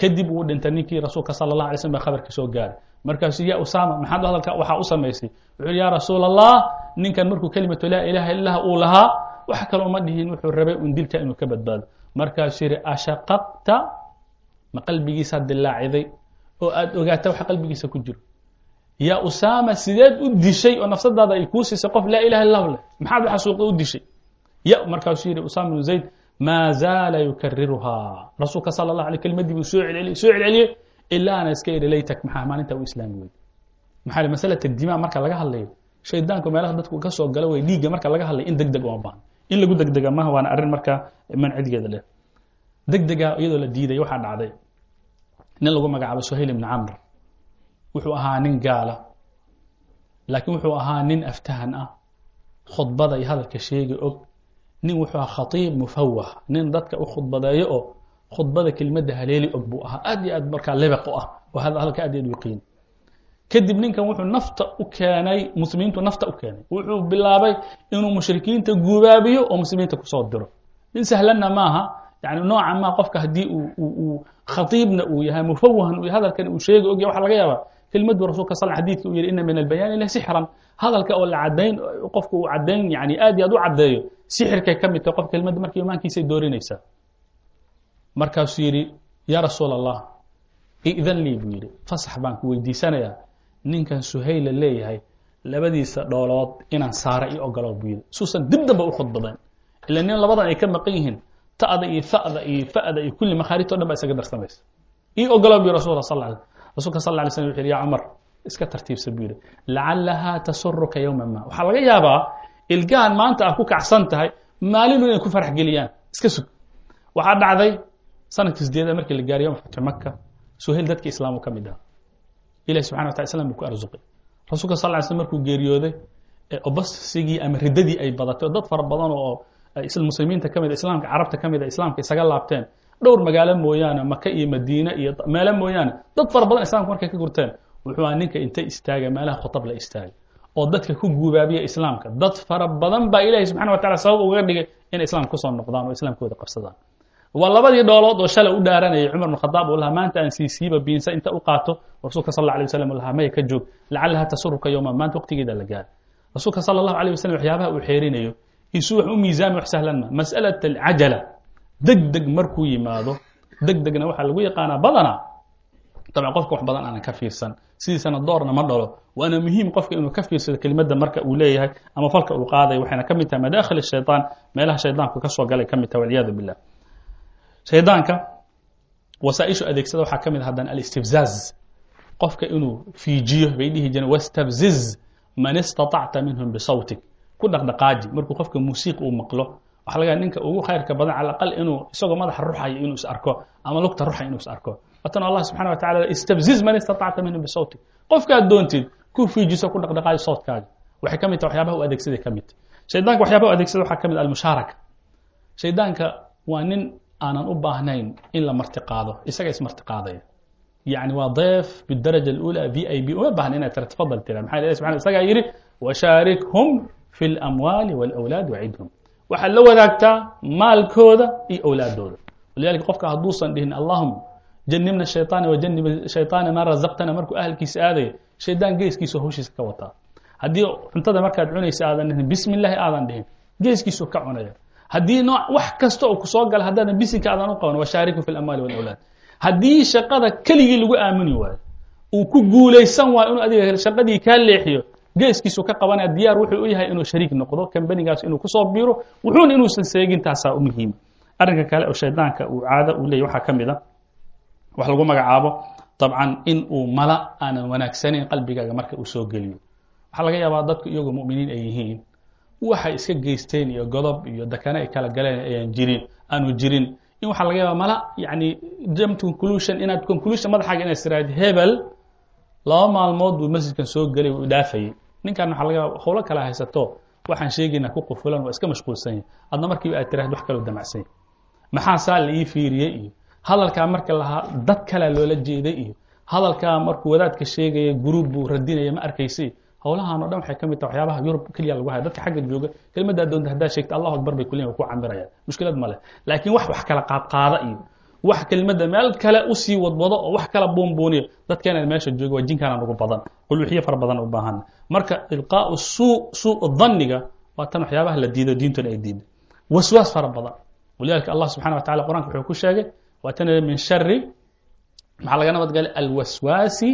Kadib uu dhintay ninkii rasuulka sala allah alay slm baa khabarkii soo gaaray markaasuu ya usaama maxaad hadalka waxaa u samaysay. Wuxuu ya rasuul allah ninkan markuu kelimatu laa ilaha illah uu lahaa wax kale uma dhihin. Wuxuu rabay un dilka inuu ka badbaado. Markaasuu yidhi ashaqaqta? Ma qalbigiisaad dilaaciday oo aad ogaata waxa qalbigiisa ku jiro. Yaa usaama sideed u dishay oo nafsadaada ay kuu siisay qof laa ilaha illahu leh. Maxaad waxa suuqa u dishay? Ya markaasuu yidhi usaama ibnu zayd maa zaala yukariruhaa rasuulka sala allah alay kelimadii buu soo celceliyey soo celceliyey ilaa ana iska yidhi laytak maxaa maalinta u islaami weyy maxaa masalata dimaa marka laga hadlayo shaydaanku meelaha dadku ka soo gala way dhiigga marka laga hadlayo in deg deg uma baahan in lagu degdega maha waana arrin marka mancidigeeda leh degdega iyadoo la diiday waxaa dhacday nin lagu magacaabo suhayl ibni camr wuxuu ahaa nin gaala laakiin wuxuu ahaa nin aftahan ah khudbada iyo hadalka sheegi og nin wuxuu ahaa khatiib mufawah nin dadka u khudbadeeyo oo khudbada kelimadda haleeli og buu ahaa. Aad iyo aad markaa lebeq u ah. Oo hadalka aad aad u yaqiin. Kadib ninkan wuxuu nafta u keenay muslimiintu nafta u keenay. Wuxuu bilaabay inuu mushrikiinta gubaabiyo oo muslimiinta ku soo diro. Nin sahlanna maaha yani nooca ma qofka haddii uu khatiibna uu yahay mufawahan uu hadalkan uu sheegi ogya waxa laga yaabaa. Kelmaddu rasulka sal xadidka uu yihi ina min albayaani la sixran. Hadalka oo la cadayn qofka uu cadayn yani aad iyo aad u caddeeyo sixirkay ka mid tahay qofka kelmadda markii imaankiisay doorinaysaa markaasuu yidhi yaa rasuul allah idan lii buu yidhi. Fasax baan ku weydiisanayaa. Ninkan suhayla leeyahay labadiisa dhoolood inaan saara io ogolo buu yidhi. Suusan dib damba u khudbadayn ila nin labadan ay ka maqan yihiin ta'da iyo fa'da iyo fa'da iyo kulli makhaarijta o dhan ba isaga darsamaysa. Io ogolo buu rasul sal ly rasulka sal lay slm wuxu yhi ya cumar iska tartiibsa buu yidhi. Lacallahaa tasuruka yowma ma waxaa laga yaabaa ilgahan maanta ah ku kacsan tahay maalinu inay ku farax geliyaan. Iska sug. Waxaa dhacday sannadkii sideeda markii la gaariy yom fatxu maka suhayl dadki islaamu ka mid aha ilahi subxana wata islam buu ku arsuqay rasulka sal ly slm markuu geeriyooday obasigii ama riddadii ay badatay oo dad fara badan oo muslimiinta ka mid islaamka carabta ka mid a islaamka isaga laabteen. Dhowr magaalo mooyaane maka iyo madiine iyo meelo mooyaane. Dad fara badan islamka markay ka gurteen. Wuxuu aha ninka intay istaaga meelaha khutab la istaagay oo dadka ku guubaabiya islaamka. Dad fara badan baa ilahi subxana wa tacala sabab ugaga dhigay inay islaamka ku soo noqdaan oo islaamkooda qabsadaan waa labadii dhoolood oo shalay u dhaaranayay cumar bn khadaab uu lahaa maanta aan siisiiba biinsa inta u qaato rasuulka sal alay waslam lahaa maya ka joog. Lacallaha tasuruka yowma maanta waqtigeeda la gaara rasuulka sala allahu alay wasalam waxyaabaha uu xeerinayo isu wax u miisaami wax sahlan ma mas'alat alcajala deg deg markuu yimaado deg degna waxaa lagu yaqaanaa badanaa dabcan qofka wax badan aanan ka fiirsan sidiisana doorna ma dhalo. Waana muhiim qofka inuu ka fiirsado kelimadda marka uu leeyahay ama falka uu qaadayo waxayna ka mid tahay madaakhil shayطaan meelaha shaydaanku ka soo galay ka mid tahay walciyaadu billah shaydaanka wasaaishu adeegsada waxaa ka mid haddana alistifzaaz. Qofka inuu fiijiyo bay dhihi jireen wastabziz man istaطacta minhum bisawtik. Ku dhaqdhaqaaji markuu qofka muusiiq uu maqlo. Waxa laga ninka ugu khayrka badan cala aqal inuu isagoo madaxa ruxayo inuu is arko ama lugta ruxay inuu is arko. Watan allah subxana wa tacala man istaطacta minhum bisawtik. Qofkaad doontid ku fiijiso ku dhaqdhaqaaji sawtkaaga waxay ka mid tahay waxyaabaha u adeegsaday ka mid. Shaydaanka waxyaabaha u adeegsada waxaa ka mid almushaaraka shaydaanka waa nin aanan u baahnayn in la marti qaado isaga ismarti qaadaya yani waa deef bidaraja اlأulى v i b uma baahna inay tira tafadal tira maxaa ilahi subxana isagaa yidhi washaarikhum fi اlamwaali wاlأwlaad wacidhum waxaad la wadaagtaa maalkooda iyo awlaadooda walidalika qofka hadduusan dhihin allahuma janibna shayطaana wajanib shayطaana maa razaqtana markuu ahalkiisa aadaya shaydaan geeskiisu hawshiisa ka wataa haddii cuntada markaad cunaysa aadan dhihin bismi اllahi aadan dhihin geeskiisu ka cunaya haddii wax kasta oo ku soo gala haddaadan bisinka aadan u washaariku fi اlamwaali wاlawlaad haddii shaqada keligii lagu aamini waayo uu ku guulaysan waayo inuu adiga shaqadii kaa leexiyo geeskiisu ka qabanaya diyaar wuxuu u yahay inuu shariik noqdo kambanigaas inuu ku soo biiro wuxuuna inuusan seegin taasaa u muhiima arrinka kale oo shaydaanka uu caado uu leeyay waxaa ka mid a wax lagu magacaabo dabcan in uu mala aanan wanaagsanayn qalbigaaga marka uu soo geliyo. Waxaa laga yaabaa dadku iyagoo mu'miniin ay yihiin waxay iska geysteen iyo godob iyo dakane ay kala galeen ayaan jirin aanu jirin. In waxaa laga yaaba mala yani jam conclusion inaad conclusion madaxaaga inaad istiraahid hebel laba maalmood buu masjidkan soo gelay uu dhaafayay. Ninkan waxaa laga yaaba howlo kala haysato waxaan sheegaynaa ku qufulan waa iska mashquulsan yahay. Adna markiiba aad tiraahid wax kaloo damacsan maxaa saa la ii fiiriyey iyo hadalkaa marka lahaa dad kalea loola jeeday iyo hadalkaa markuu wadaadka sheegaya guruub buu radinaya ma arkaysay howlahan o dhan waxay ka mid taha waxyaabaha yurub keliya lagu haya dadka xagga jooga kelmaddaa doonta haddaad sheegta allahu akbar bay kuleeyihin ku camirayaan mushkilad ma leh. Laakiin wax wax kala qaadqaada iyo wax kelmadda meel kale u sii wadwado oo wax kala buunbuuniyo dadkeenan meesha jooga waa jinkaanaan ugu badan qulwixiyo fara badan u baahan. Marka ilqaau suu suu dhanniga waa tan waxyaabaha la diido diintuna ay diido. Waswaas fara badan. Walidalika allah subxana wa tacala qur'anka wuxuu ku sheegay waa tan min shari maxaa laga nabad galay? Alwaswaasi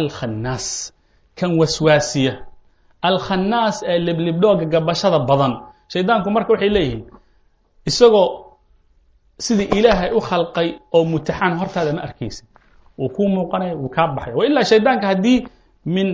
alkhannaas kan waswaasiya. Alkhannaas ee liblibdhooga gabashada badan. Shaydaanku marka waxay leeyihiin isagoo sidii ilaahay u khalqay oo mutaxaan hortaada ma arkaysid wuu kuu muuqanaya wuu kaa baxaya wa ilaa shaydaanka haddii min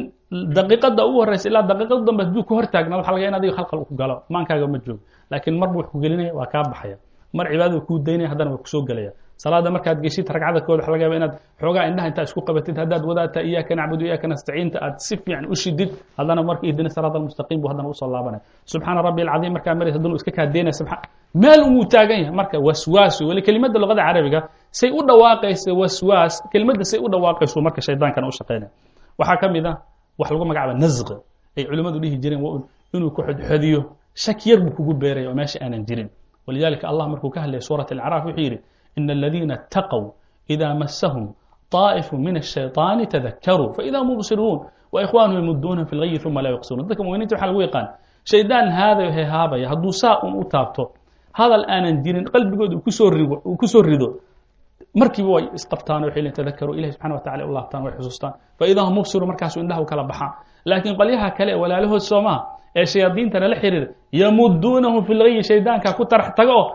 daqiiqada ugu horeysa ilaa daqiiqada dambe hadduu ku hortaagna waxa laga in adiga khalqal ku galo. Maankaaga ma joogo. Laakiin mar wax ku gelinaya waa kaa baxaya. Mar cibaadada kuu daynaya haddana waa ku soo gelaya salaada markaad geshid ragcada kood waxa laga yaba inaad xoogaa indhaha intaa isku qabatid haddaad wadaata iyaaka nacbudu iyaaka nastaciinta aad si fiican u shidid haddana marka ihdina siraat almustaqiim buu haddana u soo laabanaya subxaana rabbi alcadiim markaa maraysa haddana iska kaadeynaya meel umuu taagan yahay. Marka waswaas weli kelimadda luqada carabiga say u dhawaaqaysa waswaas kelimadda say u dhawaaqayso marka shaydaankan u shaqeynaya waxaa ka mid ah wax lagu magacaaba nasq. Ay culimmadu dhihi jireen inuu ku xodxodiyo shak yar buu kugu beeraya oo meesha aanan jirin. Walidalika allah markuu ka hadlaya suurat alacraaf wuxuu yidhi إن الذين اتقوا إذا مسهم طائف من الشيطان تذكروا فإذا مبصرون وإخوانهم يمدونهم في الغي ثم لا يقصرون. dadka mu'miniinta waxaa lagu yaqaan shaydaan haaday waxay haabaya hadduu saa un u taabto hadal aanan jirin qalbigooda uu ku soo rido markiiba way isqabtaan waxay leeyihiin tadakaruu ilahi subxana wa tacala u laabtaan way xusuustaan faidaa hum mubsiruun markaasu indhaha u kala baxaan laakiin qalyaha kale ee walaalahood soo maha ee shayaadiintana la xiriira yamuduunahum filgayi shaydaanka ku tarax tago oo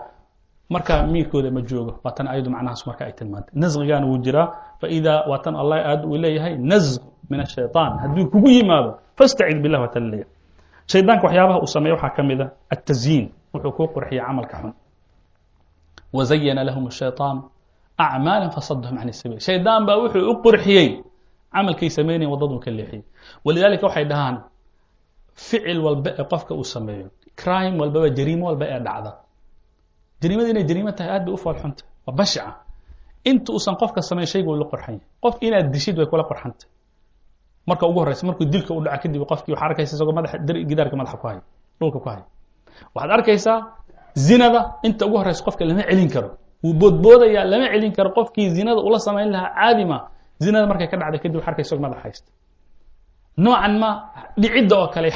marka miirkooda ma joogo waa tan ayadu macnahaas marka ay tilmaantay nasqigaana wuu jiraa faidaa waa tan allah aad uu leeyahay nasq min ashayطaan hadduu kugu yimaado fastacid billah waa tan leeyahay shaydaanka waxyaabaha uu sameeya waxaa ka mid a atazyiin wuxuu kuu qurxiya camalka xun wazayana lahum الshayطaan acmaala fasadahum can sabiil shaydaan baa wuxuu u qurxiyey camalkay samaynayan waddaduu ka leexiyey walidaalika waxay dhahaan ficil walba ee qofka uu sameeyo crime walbaba jariimo walba ee dhacda jariimada inay jariimo tahay aad bay u foolxunta. Waa bashica inta uusan qofka samayn shayga way la qorxan yahay. Qofka inaad dishid way kula qorxantay marka ugu horreysa markuu dilka u dhaco kadib qofkii waxaa arkaysa isagoo madaxa gidaarka madaxa ku haya dhulka ku haya. Waxaad arkaysaa zinada inta ugu horreysa qofka lama celin karo. Wuu boodboodayaa lama celin karo. Qofkii zinada ula samayn lahaa caadima zinada markay ka dhacday kadib waxaa arkaysa isagoo madaxa haysta noocan ma dhicidda oo kale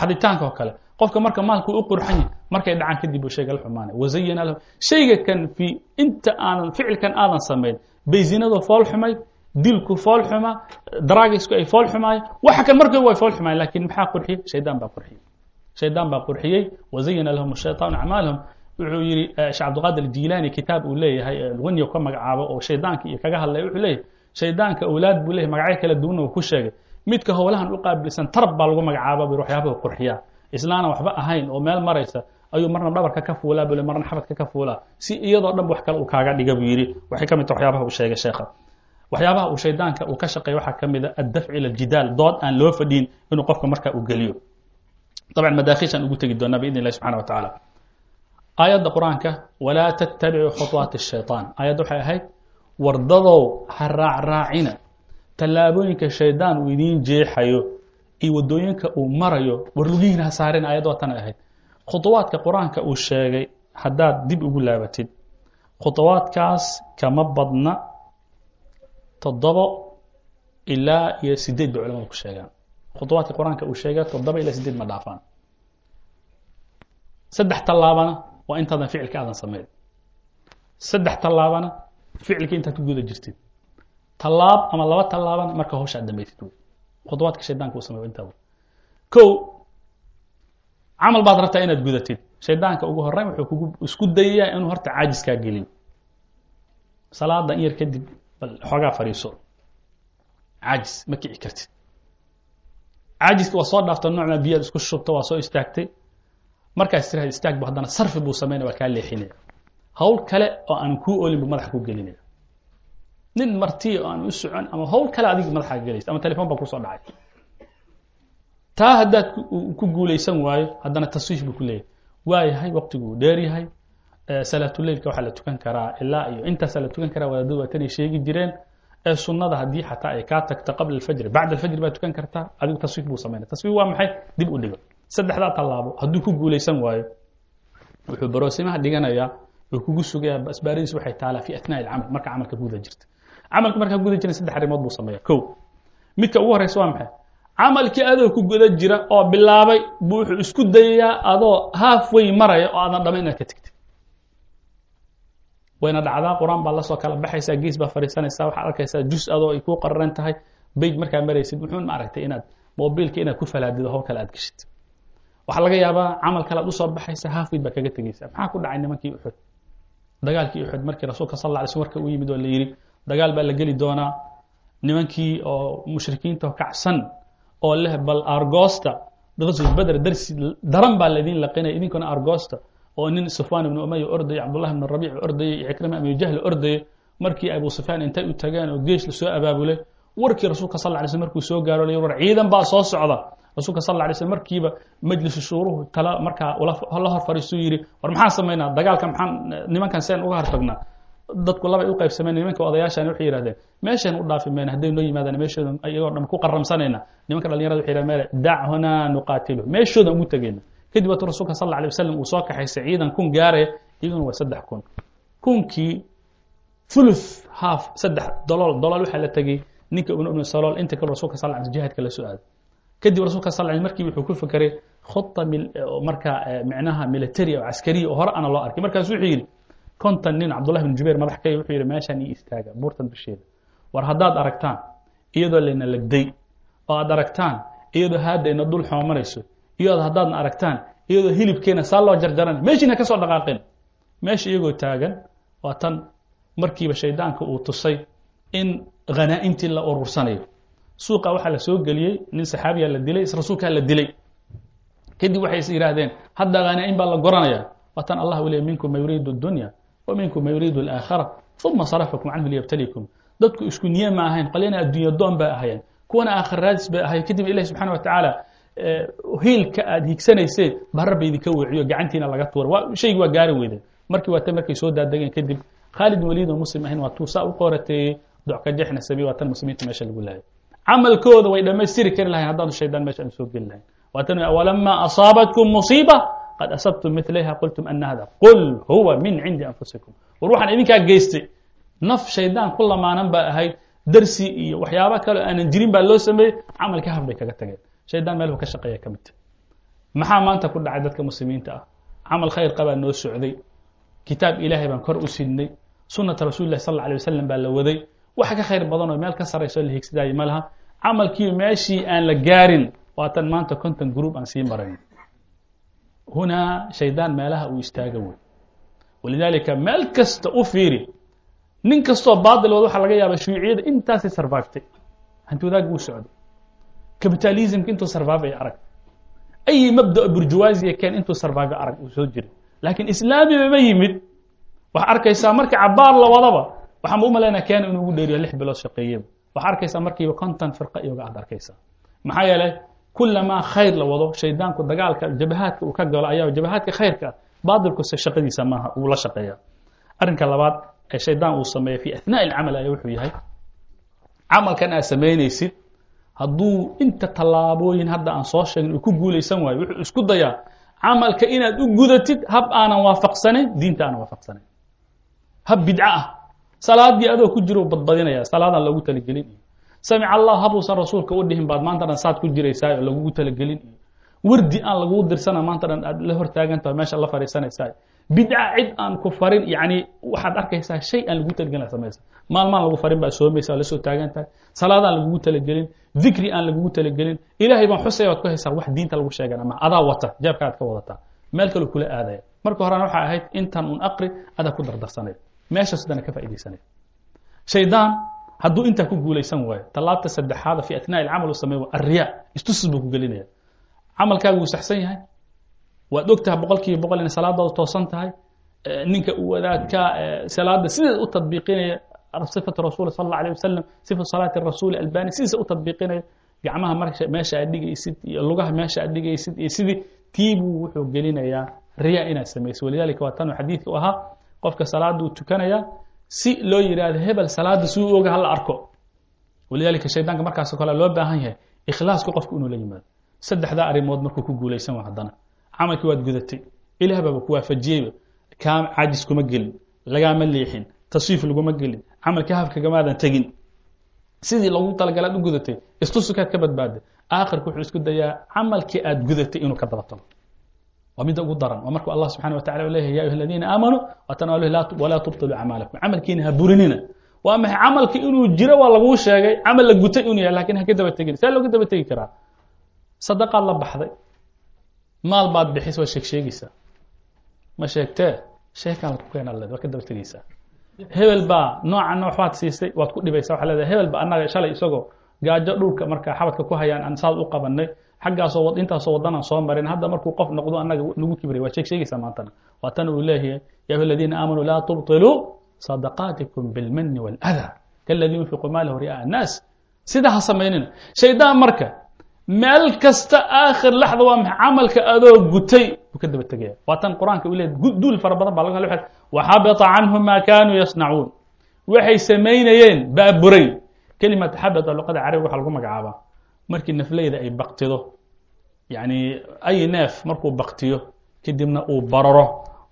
xaditaanka oo kale. Qofka marka maalku u qurxan yahay markay dhacaan kadib uu shayga la xumaanay wazayana lahu. Shayga kan fi inta aanan ficilkan aadan samayn bay zinadu fool xumay dilku fool xuma daraagisku ay fool xumaayeen waxa kan markii way fool xumaayeen laakiin maxaa qurxiyey? Shaydaan baa qurxiyey. Shaydaan baa qurxiyey. Wazayana lahum ashaytaan acmaalahum. Wuxuu yidhi sheekh cabdiqaadir jilaani kitaab uu leeyahay lwanya ka magacaabo oo shaydaanka iyo kaga hadlaya wuxuu leeyahay shaydaanka awlaad buu leeyahay magacyo kala duwanna uu ku sheegay midka howlahan u qaabilsan tarab baa lagu magacaaba bir waxyaabaha qurxiyaa islaana waxba ahayn oo meel maraysa ayuu marna dhabarka ka fuulaa bule marna xabadka ka fuulaa si iyadoo dhan wax kale uu kaaga dhiga buu yidhi waxay ka mid tahay waxyaabaha uu sheegay sheekha waxyaabaha uu shaydaanka uu ka shaqeeya waxaa ka mid a addafci ila aljidaal dood aan loo fadhiin inuu qofka marka uu geliyo طبعا مداخيشان ugu tegi doonaa بإذن الله سبحانه وتعالى aayadda qur-aanka walaa تتبعوا خطوات الشhayطان aayadda waxay ahayd wardadow ha raacraacina tallaabooyinka shaydaan uu idiin jeexayo iyo waddooyinka uu marayo warlugihiin ha saarin ayadoo tan ahayd. Khudawaadka qur'aanka uu sheegay haddaad dib ugu laabatid. Khudawaadkaas kama badna toddobo ilaa iyo sideed bay culamadu ku sheegaan. Khudawaadka qur'aanka uu sheega toddoba ilaa sideed ma dhaafaan. Saddex tallaabana waa intaadan ficilka aadan samayn saddex tallaabana ficilka intaad ku guda jirtid tallaab ama laba tallaabana marka hawsha aad dhamaytid wey. Khuطuwaadka shaydaanka uu sameyo intaa kow camal baad rabtaa inaad gudatid. Shaydaanka ugu horreyn wuxuu kugu isku dayayaa inuu horta caajiskaa geliyo salaada in yar kadib bal xoogaa fadhiiso. Caajis ma kici kartid. Caajiska waa soo dhaafta noocma biyaad isku shubta waa soo istaagtay. Markaas tiraha istaag bu haddana sarfi buu samaynaya waa kaa leexinaya. Hawl kale oo aan kuu olin buu madaxa ku gelinaya nin martiya oo aan u socon ama hawl kale adiga madaxa gelaysa ama telefon baa ku soo dhacay. Taa haddaad ku guulaysan waayo haddana taswiif buu ku leeyahay. Waayahay waqtiguu dheer yahay. Salaatuleilka waxaa la tukan karaa ilaa iyo intaasaa la tukan karaa wadaadadu waa tanay sheegi jireen. Ee sunnada haddii xataa ay kaa tagto qabla alfajri bacda alfajri baad tukan kartaa. Adigu taswiif buu samaynaya taswiif waa maxay? Dib u dhigo. Saddexdaa tallaabo hadduu ku guulaysan waayo wuxuu baroosimaha dhiganayaa wuu kugu sugayaa asbaaradiis waxay taalaa fi atnaa'i alcamal. Marka camalka guda jirta camalka markaa guda jiran saddex arrimood buu sameeyaa. Kow midka ugu horreysa waa maxay? Camalkii adoo ku guda jira oo bilaabay buu wuxuu isku dayayaa adoo half way maraya oo aadan dhamayn inaad ka tegtid wayna dhacdaa qur'aan baa la soo kala baxaysaa gees baa fadhiisanaysaa waxaad arkaysaa jus adoo ay kuu qararan tahay beyj markaa maraysid muxuu ma inaad mobilka inaad ku falaadido hawl kale aad geshid. Waxaa laga yaabaa camal kale aad u soo baxaysa halfweyd baa kaga tegeysa maxaa ku dhacay nimankii uxud dagaalkii uxud markii rasuulka sal alla alay slm marka uu yimid oo la yidhi dagaal baa la geli doonaa nimankii oo mushrikiinta kacsan oo leh bal argosta qaswat darsi daran baa laydin laqinaya idinkuna argosta oo nin sufyaan ibnu umaya ordayay cabdullahi ibnu rabiic ordayay iyo cikrima abu jahl ordayay markii abu sufyaan intay u tageen oo geesh la abaabulay warkii rasuulka sal lla lay slm markuu soo gaaro war ciidan baa soo socda. Rasuulka sal lla lay slm markiiba majlisu shuuruhu tala markaa la hor fariistuu yidhi war maxaan samaynaa dagaalka maxaan nimankan seen uga hortagnaa dadku labay u qaybsameen nimanka odayaashan waxay yihahdeen meeshan u dhaafi mayna hadday noo yimaadaan meeshooda iyagoo dhan ku qaramsanayna nimanka dhalinyarada waxay yihahdeen meel dac hunaa nuqaatilu. Meeshoodan ugu tegeyna kadib waatu rasuulka sal alla alay wasalam uu soo kaxaysay ciidan kun gaaraya iyaguna waa saddex kun. Kunkii thuluth half saddex dolool dolool waxaa la tegey ninka ibnu ibnu salool inta kale rasuulka sal alla jihaadka la soo aaday kadib rasuulka sal alla markii wuxuu ku fekeray khuta marka micnaha military oo caskariya oo hore ana loo arkay. Markaasu wuxuu yidhi konton nin cabdullahi bin jubayr madax ka wuxuu yidhi meeshaan ii istaaga buurtan dusheeda. War haddaad aragtaan iyadoo layna legday oo aad aragtaan iyadoo haadda ina dul xoomanayso iyadoo haddaadna aragtaan iyadoo hilibkeena saa loo jarjaranay meeshiina ka soo meesha iyagoo taagan waa tan markiiba shaydaanka uu tusay in khanaa'intii la urursanayo suuqa waxaa la soo geliyey nin saxaabiya la dilay rasuulkaa la dilay. Kadib waxay is yidhaahdeen hadda khanaa'in baa la goranaya. Waa tan allah u leey minkum ma yuriidu dunya wa minkum ma yuriidu alaakhara uma sarafakum canhu liyabtalikum dadku isku niye ma ahayn qolyana addunya bay ahayeen kuwana aakhir raadis bay ahayen kadib ilahi subxana wa tacaala hiilka aad higsanayseen ba rabba idinka weeciyo gacantiina laga tuura shaygii waa gaari weyday markii waa tan markay soo daadegeen kadib khaalid waliid oo muslim ahayn waa tuu u qoorateeyey docka sabi waa muslimiinta meesha lagu laayay camalkooda way dhammaystiri kari lahayn haddaanu shaydaan meesha aan soo geli lahayn waa tan asaabatkum musiiba qad asabtum milayha qultum ana hada qul huwa min cindi anfusikum war waxaan idinkaa geystay naf shaydaan ku lamaanan baa ahayd darsi iyo waxyaaba kaleo aanan jirin baa loo sameeyey camalka haf bay kaga tageen shaydaan meelhu ka shaqeeya ka midta maxaa maanta ku dhacay dadka muslimiinta ah camal khayr qabaa noo socday kitaab ilaahay baan kor u sidnay sunata rasuuli lahi sal alla alay wasalam baa la waday wax ka khayr badanoo meel ka sarayso la higsadaayo ma laha camalkii meeshii aan la gaarin waatan maanta conton group aan sii marayn hunaa shaydaan meelaha uu istaaga wey walidaalika meel kasta u fiiri nin kastoo baatil wad waxaa laga yaaba shuuciyada intaasay sarvivtay hanti wadaag wuu socday capitalismka intuu survive ay arag ay mabda burjuwaasiya keen intuu survive arag uu soo jiray laakiin islaamiba ma yimid waxaa arkaysaa marka cabaar la wadaba waxaan u malaynaa keena inuu ugu dheeriyo lix bilood shaqeeyeba waxaa arkaysaa markiiba conton firqa iyoga aad arkaysaa maxaa yeelay kulamaa khayr la wado shaydaanku dagaalka jabahaadka uu ka galo ayaa jabahaadka khayrka ah baatilkuse shaqadiisa maaha uu la shaqeeya arrinka labaad ee shaydaan uu sameeya fi athnaaءi اlcamal ayaa wuxuu yahay camalkan aad samaynaysid hadduu inta tallaabooyin hadda aan soo sheegin uu ku guulaysan waayo wuxuu isku dayaa camalka inaad u gudatid hab aanan waafaqsanayn diinta aanan waafaqsanayn. Hab bidco ah. Salaadii adoo ku jiro badbadinaya salaadaan loogu talagelin samic allah habuusan rasuulka u dhihin baad maanta saad ku jiraysaa oo lagugu talagelin. Wardi aan laguu dirsana maanta aad la hortaagantaho meesha la fadhiisanaysaa bidca cid aan ku farin yani waxaad arkaysaa shay aan lagu talagelin samaysa. Maalmaan lagu farin baad soomaysa la soo taagan tahay. Salaadaan lagugu talagelin dikri aan lagugu talagelin. Ilaahay baan xusaya waad ku haysaa wax diinta lagu sheegan ama adaa wata jeebka aad ka wadataa. Meel kale kula aadaya. Marka horena waxaa ahayd intan un aqri adaa ku dardarsanay meeshaas dana ka faaidaysanay shaydaan hadduu intaa ku guulaysan waayo tallaabta saddexaada fi atnaaءi alcamal u sameey arriya istusus buu ku gelinaya camalkaaga wuu saxsan yahay waad og tahay boqol kiiba boqol inay salaadooda toosan tahay ninka u wadaadka salaada sideeda u tadbiiqinaya sifatu rasul sal اlه alيه wasalam sifatu salaati rasuuli albani sidiisa u tadbiiqinaya gacmaha marka meesha aad dhigaysid iyo lugaha meesha aad dhigaysid iyo sidii tiibuu wuxuu gelinayaa riya inaad samayso walidalika waa tanuu xadiidka u ahaa qofka salaada uu tukanaya si loo yidhaahdo hebel salaada si uu oga hala arko. Walidalika shaydaanka markaasoo kale loo baahan yahay ikhlaasku qofku inuu la yimaado. Saddexdaa arrimood markuu ku guulaysan waa haddana. Camalkii waad gudatay ilaah baaba ku waafajiyeyba kaa caajis kuma gelin lagaama leexin taswiif laguma gelin camalkii hafkagamaadan tegin. Sidii lagu talagalaad u gudatay istusukaad ka badbaaday aakhirka wuxuu isku dayaa camalkii aad gudatay inuu ka daba tago waa midda ugu daran. Waa markuu allah subxana wa tacala leeyahay ya ayuha aladiina aamanuu watana walaa tubtiluu acmaalakum. Camalkiina ha burinina. Waa maxay? Camalka inuu jiro waa laguu sheegay camal la gutay inuu yahay laakiin ha ka daba tegin. See looga daba tegi karaa. Sadaqaad la baxday. Maal baad bixis waa sheeg ma sheegtee sheekaan ku keena led waa ka daba tegeysaa hebel baa noocanna waxbaad siisay waad ku dhibaysaa waxaa leedahay hebel ba annaga shalay isagoo gaajo dhulka markaa xabadka ku hayaan aan saad u qabanay xaggaasoo intaasoo waddanaan soo marin hadda markuu qof noqdo annaga nagu kibray waa sheeg sheegaysaa maantana. Waa tan uu leeyahay ya ayuha aladiina aamanuu laa tubtiluu sadaqaatikum bilmani waaladaa kaladii yunfiqu maalahu ri'aa annaas. Sidaa ha samaynina shaydaan marka meel kasta aakhir laxda waa maxay? Camalka adoo gutay buu ka daba tegaya. Waa tan qur'aanka u leeyahy duul fara badan baa laga hadlay waxabita canhum maa kaanuu yasnacuun. Waxay samaynayeen baa buray kelimata xabita luqada carabiga waxaa lagu magacaabaa markii nafleyda ay baktido yani ay neef markuu baktiyo kadibna uu bararo.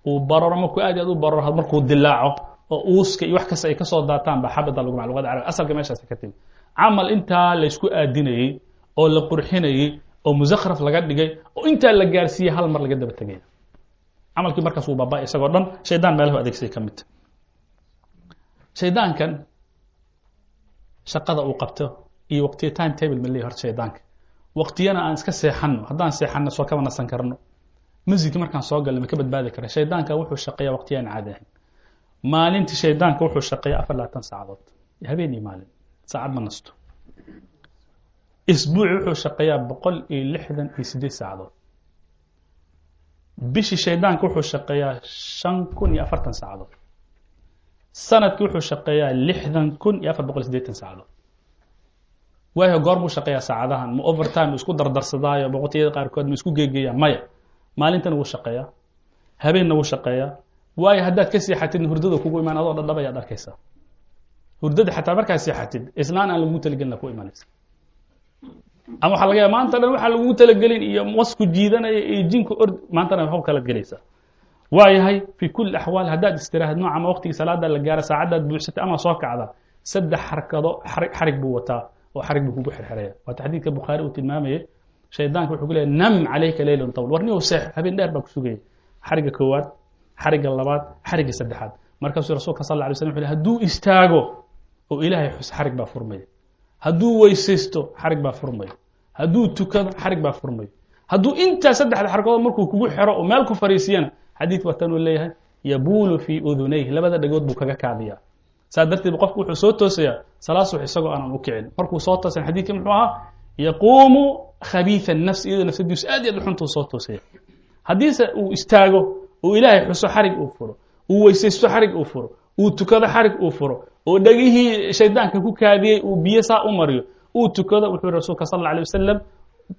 Uu bararo markuu aad aad u bararo markuu dilaaco oo uuska iyo wax kasta ay daataan baa xabita lagu maga luqada carabiga asalka meeshaas ka timi camal intaa laysku aadinayey oo la qurxinayey oo musakhraf laga dhigay oo intaa la gaarsiiyey hal mar laga daba tegaya camalkii markaas wuu baaba isagoo dhan shaydaan meelahu adeegsaday ka midta shaydaankan shaqada uu qabto iyo waqtiya time table ma leeyahy horta shaydaanka waqtiyana aan iska seexanno haddaan seexanno soo kaba nasan karno. Masjidka markaan soo galno ma ka badbaadi kara shaydaanka wuxuu shaqeeyaa waqtiyaan caadi ahayn maalintii shaydaanka wuxuu shaqeeyaa afar labaatan saacadood. Habeen iyo maalin saacad ma nasto. Isbuuci wuxuu shaqeeyaa boqol iyo lixdan iyo sideed saacadood. Bishii shaydaanka wuxuu shaqeeyaa shan kun iyo afartan saacadood. Sanadkii wuxuu shaqeeyaa lixdan kun iyo afar boqol sideetan saacadood waayo goor buu shaqeeyaa saacadahan ma overtime isku dardarsadaayo boqotiyada qaarkood ma isku geegeeyaa maya. Maalintana wuu shaqeeyaa habeenna wuu shaqeeyaa waayo haddaad ka seexatid hurdada kugu imaan adoo dhadhab ayaad arkaysaa. Hurdada xataa markaad seexatid islaan aan lagugu talagelin ku imanaysa. Ama waxaa laga yaaba maanta dhan waxaa lagugu talagelin iyo wasku jiidanaya iyo jinku ord maanta dhan waxba kala gelaysaa waayahay fi kuli axwaal haddaad istiraahad nooca ama waqtigii salaada la gaara saacaddaad buuxsatay ama soo kacda saddex xarkado xarig buu wataa oo xarig buu kugu xirxiraya waata xadiidka bukhaari uu tilmaamayay shaydaanka wuxuu ku leeyahy nam calayka leylun tawl war niyow seex habeen dheer baa ku sugaya xarigga koowaad xarigga labaad xarigga saddexaad. Markaasuu rasuulka sal lla alay slam wuxu ley hadduu istaago oo ilaahay xus xarig baa furmaya hadduu weysaysto xarig baa furmaya hadduu tukado xarig baa furmaya hadduu intaa saddexda xarkadood markuu kugu xero oo meel ku fariisiyana xadiid waatan uu leeyahay yabuulu fii udunayh labada dhagood buu kaga kaadiyaa saa darteed qofku wuxuu soo toosayaa salaad subax isagoo aanan u kicin. Markuu soo toosan xadiidkii muxuu ahaa yaquumu khabiifa nafs iyadoo nafsadiisu aad iyo dhuxuntuu soo toosaya haddiise uu istaago uu ilaahay xuso xarig uu furo uu weysaysto xarig uu furo uu tukado xarig uu furo oo dhegihii shaydaanka ku kaadiyey uu biyo saa u mariyo uu tukado wuxuu rasuulka sal alay wasalam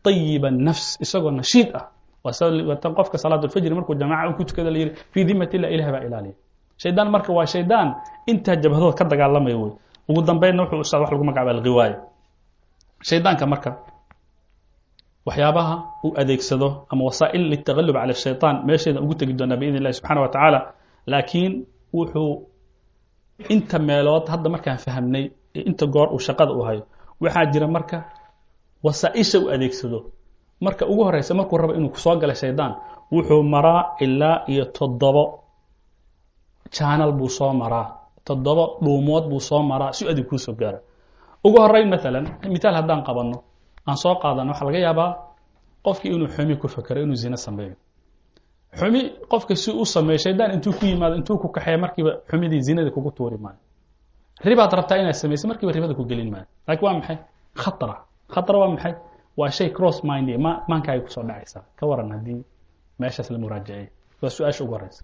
طayiba nafs isagoo nashiid ah. Qofka salaat markuu jamaaca ku tukada la yihi fii dimat illah ilah baa ilaaliya shaydaan marka waa shaydaan intaa jabhadood ka dagaalamaya wey ugu dambeynna wuxuu ustaad wax lagu magacaaba alghiwaaya shaydaanka marka waxyaabaha uu adeegsado ama wasaa'il litagallub cala shayطaan meesheeda ugu tegi doonaa biidn illahi subxana wa tacaala laakiin wuxuu inta meelood hadda markaan fahamnay inta goor uu shaqada u hayo waxaa jira marka wasaa-isha u adeegsado. Marka ugu horeysa markuu rabo inuu soo gala shaydaan wuxuu maraa ilaa iyo toddobo janal buu soo maraa. Toddobo dhuumood buu soo maraa si adig kuusoo gaara. Ugu horeyn maalan mitaal haddaan qabanno aan soo qaadano waxaa laga yaabaa qofkii inuu xumi ku fekero inuu zino sameeyo. Xumi qofka si u sameeyo shaydaan intuu ku yimaado intuu ku kaxeeya markiiba xumidii zinada kugu tuuri maayo. Ribaad rabtaa inaad samayso markiiba ribada ku gelin maayo. Laakiin waa maxay? Khatara khatara waa maxay? Waa shay cross mind ma maankaaga ku soo dhacaysaa. Ka waran haddii meeshaas la muraajaceey waa su'aasha ugu horeysa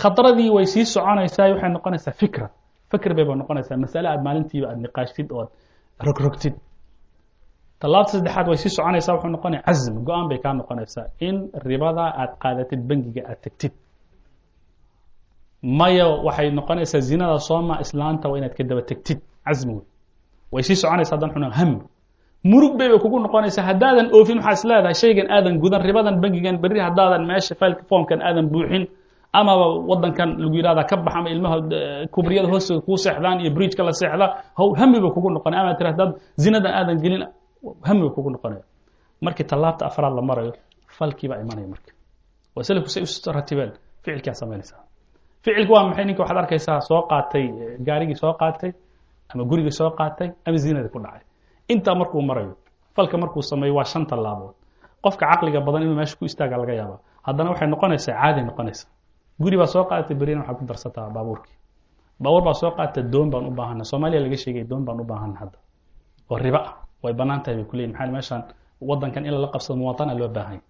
khadradii way sii soconaysaa waxay noqonaysaa fikra. Fikr bayba noqonaysaa. Masale aad maalintiiba aad niqaashtid ood rogrogtid. Talaabta saddexaad way sii soconaysaa wuxuu noqonaya cazm. Go'aan bay kaa noqonaysaa. In ribada aad qaadatid bangiga aad tegtid maya waxay noqonaysaa zinada sooma islaanta waa inaad ka daba tegtid cazmi wey. Way sii soconaysaa hadan xuna ham. Murug bayba kugu noqonaysaa. Haddaadan oofin waxaa is leedahay? Shaygan aadan gudan ribadan bangigan berri haddaadan meesha failka formkan aadan buuxin amaba wadankan lagu yihahda ka bax ama ilmaha kubriyada hoostooda kuu seexdaan iyo bridgeka la seexda haw hami ba kugu noqonaya ama tira hadaad zinadan aadan gelin hami ba kugu noqonaya markii tallaabta afraad la marayo falkii baa imanaya marka. Waa salafku say u ratibeen ficilkaa samaynaysaa ficilku waa maxay? Ninka waxaad arkaysaa soo qaatay gaarigii soo qaatay ama gurigii soo qaatay ama zinadii ku dhacay. Intaa markuu marayo falka markuu sameeyo waa shan tallaabood qofka caqliga badan inuu meesha ku istaaga laga yaaba haddana waxay noqonaysaa caadi noqonaysaa guri baa soo qaadatay berina waxaad ku darsataa baabuurkii. Baabuur baa soo qaatay doon baan u baahana soomaaliya laga sheegay doon baan u baahana hadda. Oo riba ah way bannaan tahay bay kuleyihin maxaa meeshaan wadankan in lala qabsado muwaatana loo baahanya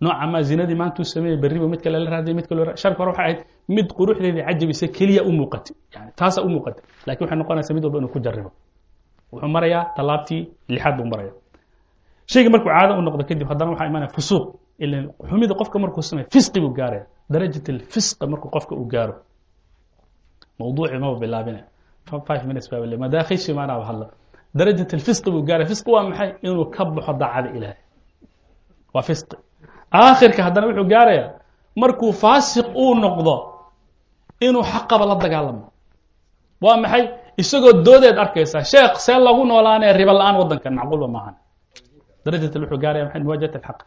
nooca maa zinadii maantuu sameeyey berriba mid kale la raadiyay mid kale sharka hore waxay ahayd mid quruxdeedii cajabisa keliya u muuqatay. Yani taasa u muuqatay. Laakiin waxay noqonaysaa mid walba inuu ku jarribo wuxuu marayaa tallaabtii lixaad buu maraya shayga markuu caado u noqdo kadib haddana waxaa imanaya fusuuq xumida qofka markuu sameeyo fisqi buu gaaraya. Darajat alfisqa markuu qofka uu gaaro. Mawduuci maba bilaabina five minutes baa bale madaakishi maanaa hadla. Darajat alfisqi buu gaaraya. Fisqi waa maxay? Inuu ka baxo daacada ilaahay. Waa fisqi aakhirka haddana wuxuu gaarayaa markuu faasiq uu noqdo inuu xaqaba la dagaalamo. Waa maxay? Isagoo doodeed arkaysaa sheekh see lagu noolaanee riba la'aan wadankan macquulba maahan darajat wuxuu gaaraya maxay? Muwaajahat alxaq